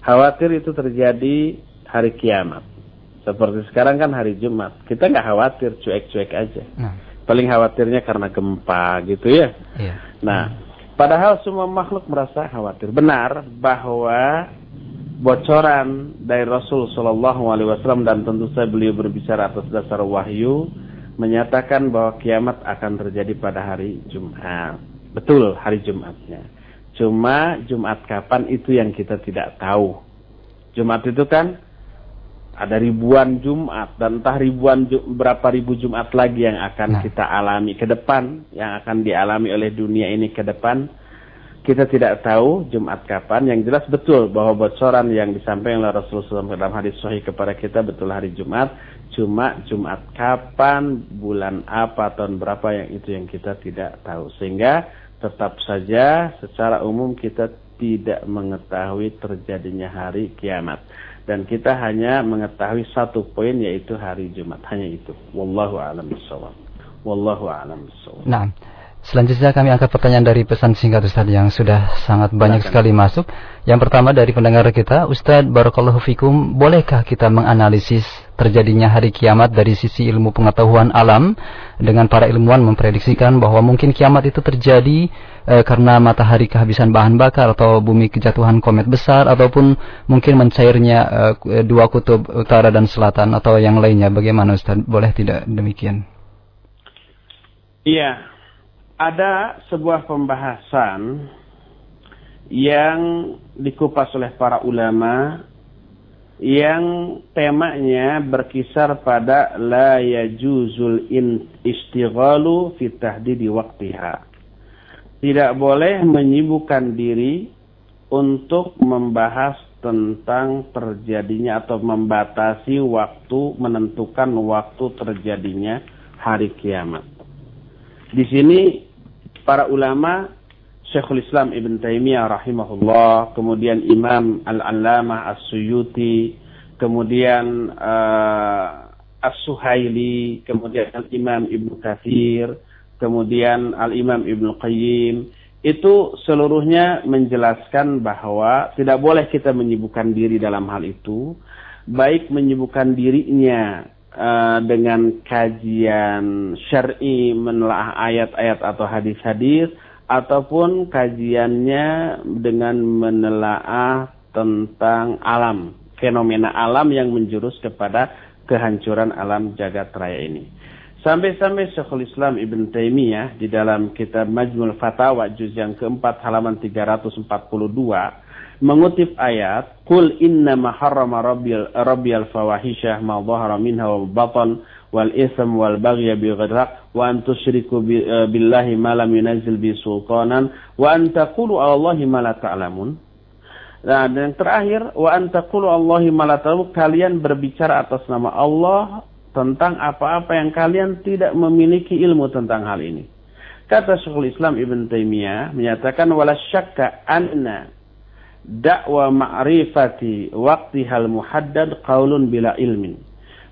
Khawatir itu terjadi hari kiamat. Seperti sekarang kan hari Jumat. Kita nggak khawatir, cuek-cuek aja. Nah. Paling khawatirnya karena gempa gitu ya. Iya. Nah, padahal semua makhluk merasa khawatir. Benar bahwa bocoran dari Rasul Shallallahu Alaihi Wasallam dan tentu saja beliau berbicara atas dasar wahyu menyatakan bahwa kiamat akan terjadi pada hari Jumat. Betul hari Jumatnya. Cuma Jumat kapan itu yang kita tidak tahu. Jumat itu kan ada ribuan Jumat dan entah ribuan berapa ribu Jumat lagi yang akan nah. kita alami ke depan, yang akan dialami oleh dunia ini ke depan kita tidak tahu Jumat kapan. Yang jelas betul bahwa bocoran yang disampaikan oleh Rasulullah SAW dalam hadis sahih kepada kita betul hari Jumat. Cuma Jumat kapan, bulan apa, tahun berapa yang itu yang kita tidak tahu. Sehingga tetap saja secara umum kita tidak mengetahui terjadinya hari kiamat. Dan kita hanya mengetahui satu poin yaitu hari Jumat. Hanya itu. Wallahu a'lam bishawab. Wallahu a'lam bishawab. Nah, Selanjutnya kami angkat pertanyaan dari pesan singkat Ustaz yang sudah sangat banyak sekali masuk. Yang pertama dari pendengar kita, Ustaz Barakallahu Fikum, bolehkah kita menganalisis terjadinya hari kiamat dari sisi ilmu pengetahuan alam dengan para ilmuwan memprediksikan bahwa mungkin kiamat itu terjadi eh, karena matahari kehabisan bahan bakar atau bumi kejatuhan komet besar ataupun mungkin mencairnya eh, dua kutub utara dan selatan atau yang lainnya. Bagaimana Ustaz? Boleh tidak demikian? Iya, ada sebuah pembahasan yang dikupas oleh para ulama yang temanya berkisar pada la yajuzul istighalu fi tahdidi waqtiha. Tidak boleh menyibukkan diri untuk membahas tentang terjadinya atau membatasi waktu menentukan waktu terjadinya hari kiamat. Di sini para ulama Syekhul Islam Ibn Taimiyah rahimahullah, kemudian Imam Al-Allamah As-Suyuti, kemudian uh, As-Suhaili, kemudian Al-Imam Ibn Kathir, kemudian Al-Imam Ibn Qayyim, itu seluruhnya menjelaskan bahwa tidak boleh kita menyibukkan diri dalam hal itu, baik menyibukkan dirinya uh, dengan kajian syar'i menelaah ayat-ayat atau hadis-hadis ataupun kajiannya dengan menelaah tentang alam, fenomena alam yang menjurus kepada kehancuran alam jagat raya ini. Sampai-sampai Syekhul Islam Ibn Taimiyah di dalam kitab Majmul Fatawa juz yang keempat halaman 342 mengutip ayat Qul inna ma harrama rabbil rabbiyal fawahisha ma dhahara minha wa batan wal ism wal baghya bi ghadaq wa an tusyriku eh, billahi ma lam yunzil bi sultanan wa an taqulu Allahi ma la ta'lamun Nah, dan yang terakhir wa an taqulu Allahi ma la ta'lamun kalian berbicara atas nama Allah tentang apa-apa yang kalian tidak memiliki ilmu tentang hal ini. Kata Syekhul Islam Ibn Taimiyah menyatakan wala syakka anna dakwa ma'rifati waktu hal muhaddad qaulun bila ilmin.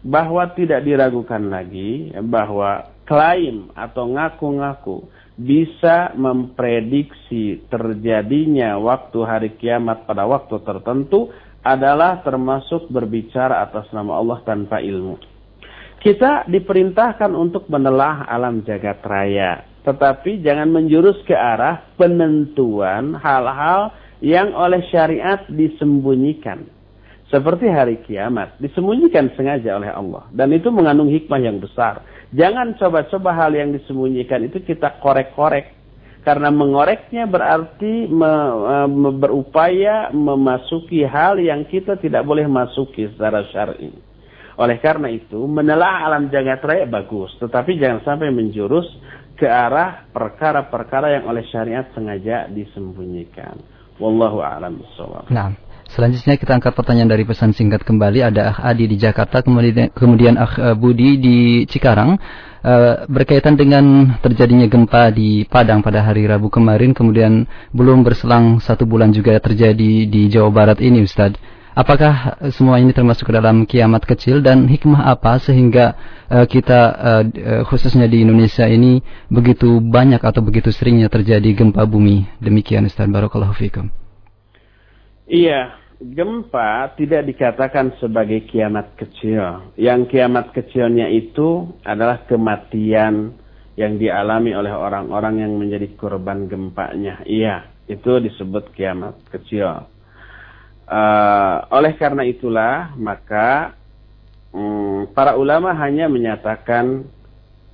Bahwa tidak diragukan lagi bahwa klaim atau ngaku-ngaku bisa memprediksi terjadinya waktu hari kiamat pada waktu tertentu adalah termasuk berbicara atas nama Allah tanpa ilmu. Kita diperintahkan untuk menelah alam jagat raya. Tetapi jangan menjurus ke arah penentuan hal-hal yang oleh syariat disembunyikan. Seperti hari kiamat, disembunyikan sengaja oleh Allah. Dan itu mengandung hikmah yang besar. Jangan coba-coba hal yang disembunyikan itu kita korek-korek. Karena mengoreknya berarti me, me, berupaya memasuki hal yang kita tidak boleh masuki secara syar'i. Oleh karena itu, menelah alam jagat raya bagus. Tetapi jangan sampai menjurus ke arah perkara-perkara yang oleh syariat sengaja disembunyikan. Wallahu a'lam. Nah, selanjutnya kita angkat pertanyaan dari pesan singkat kembali ada Akh Adi di Jakarta kemudian kemudian Akh eh, Budi di Cikarang uh, berkaitan dengan terjadinya gempa di Padang pada hari Rabu kemarin kemudian belum berselang satu bulan juga terjadi di Jawa Barat ini Ustadz. Apakah semua ini termasuk ke dalam kiamat kecil dan hikmah apa sehingga uh, kita uh, khususnya di Indonesia ini begitu banyak atau begitu seringnya terjadi gempa bumi? Demikian Ustaz Barakallahu fikum. Iya, gempa tidak dikatakan sebagai kiamat kecil. Yang kiamat kecilnya itu adalah kematian yang dialami oleh orang-orang yang menjadi korban gempanya. Iya, itu disebut kiamat kecil. Uh, oleh karena itulah maka um, para ulama hanya menyatakan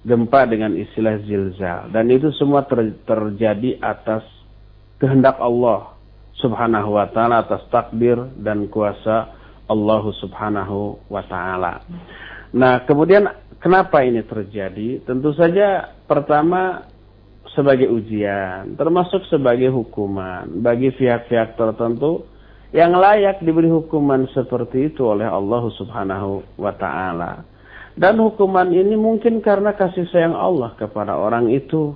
gempa dengan istilah zilzal dan itu semua ter terjadi atas kehendak Allah Subhanahu wa taala atas takdir dan kuasa Allah Subhanahu wa taala. Nah, kemudian kenapa ini terjadi? Tentu saja pertama sebagai ujian, termasuk sebagai hukuman bagi pihak-pihak tertentu yang layak diberi hukuman seperti itu oleh Allah Subhanahu wa taala. Dan hukuman ini mungkin karena kasih sayang Allah kepada orang itu.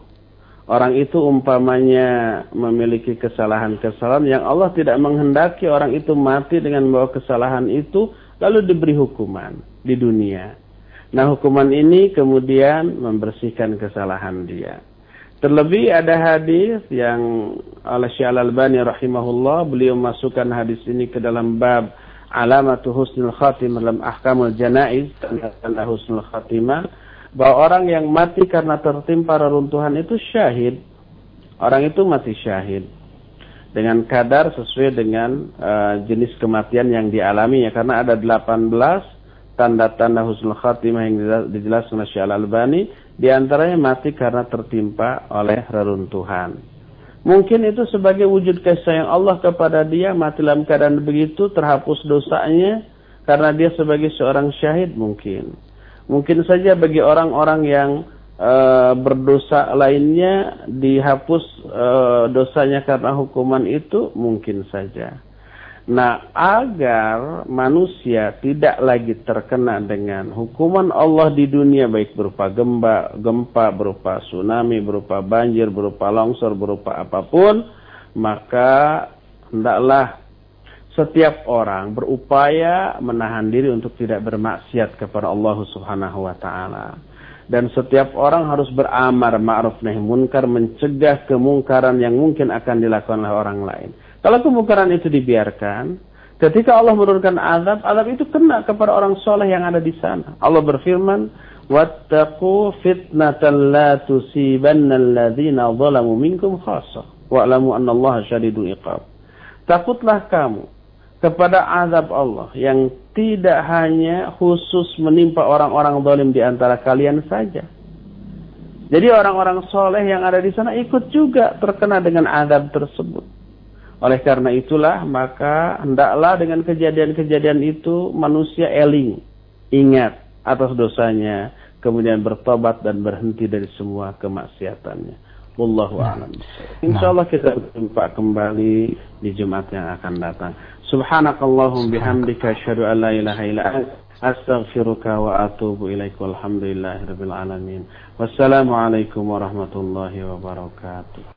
Orang itu umpamanya memiliki kesalahan-kesalahan yang Allah tidak menghendaki orang itu mati dengan membawa kesalahan itu lalu diberi hukuman di dunia. Nah hukuman ini kemudian membersihkan kesalahan dia. Terlebih ada hadis yang oleh Syekh Al-Albani rahimahullah beliau masukkan hadis ini ke dalam bab alamatu husnul khatimah dalam ahkamul janaiz tanda husnul khatimah bahwa orang yang mati karena tertimpa reruntuhan itu syahid. Orang itu mati syahid dengan kadar sesuai dengan uh, jenis kematian yang dialami ya karena ada 18 tanda-tanda husnul khatimah yang dijelaskan oleh Syekh Al-Albani di antaranya mati karena tertimpa oleh reruntuhan. Mungkin itu sebagai wujud kasih sayang Allah kepada dia mati dalam keadaan begitu terhapus dosanya karena dia sebagai seorang syahid mungkin. Mungkin saja bagi orang-orang yang e, berdosa lainnya dihapus e, dosanya karena hukuman itu mungkin saja. Nah, agar manusia tidak lagi terkena dengan hukuman Allah di dunia baik berupa gempa, gempa berupa tsunami, berupa banjir, berupa longsor, berupa apa pun, maka hendaklah setiap orang berupaya menahan diri untuk tidak bermaksiat kepada Allah Subhanahu wa taala. Dan setiap orang harus beramar ma'ruf nahi munkar mencegah kemungkaran yang mungkin akan dilakukan oleh orang lain. Kalau kemungkaran itu dibiarkan, ketika Allah menurunkan azab, azab itu kena kepada orang soleh yang ada di sana. Allah berfirman, "Wattaqu fitnatan la tusibanna alladhina zalamu minkum khassa, wa'lamu anna Allah syadidul iqab." Takutlah kamu kepada azab Allah yang tidak hanya khusus menimpa orang-orang zalim di antara kalian saja. Jadi orang-orang soleh yang ada di sana ikut juga terkena dengan azab tersebut. Oleh karena itulah maka hendaklah dengan kejadian-kejadian itu manusia eling, ingat atas dosanya, kemudian bertobat dan berhenti dari semua kemaksiatannya. Wallahu a'lam. Insyaallah kita berjumpa kembali di Jumat yang akan datang. Subhanakallahum bihamdika asyhadu an la ilaha illa anta astaghfiruka wa atubu ilaik walhamdulillahi rabbil alamin. Wassalamualaikum warahmatullahi wabarakatuh.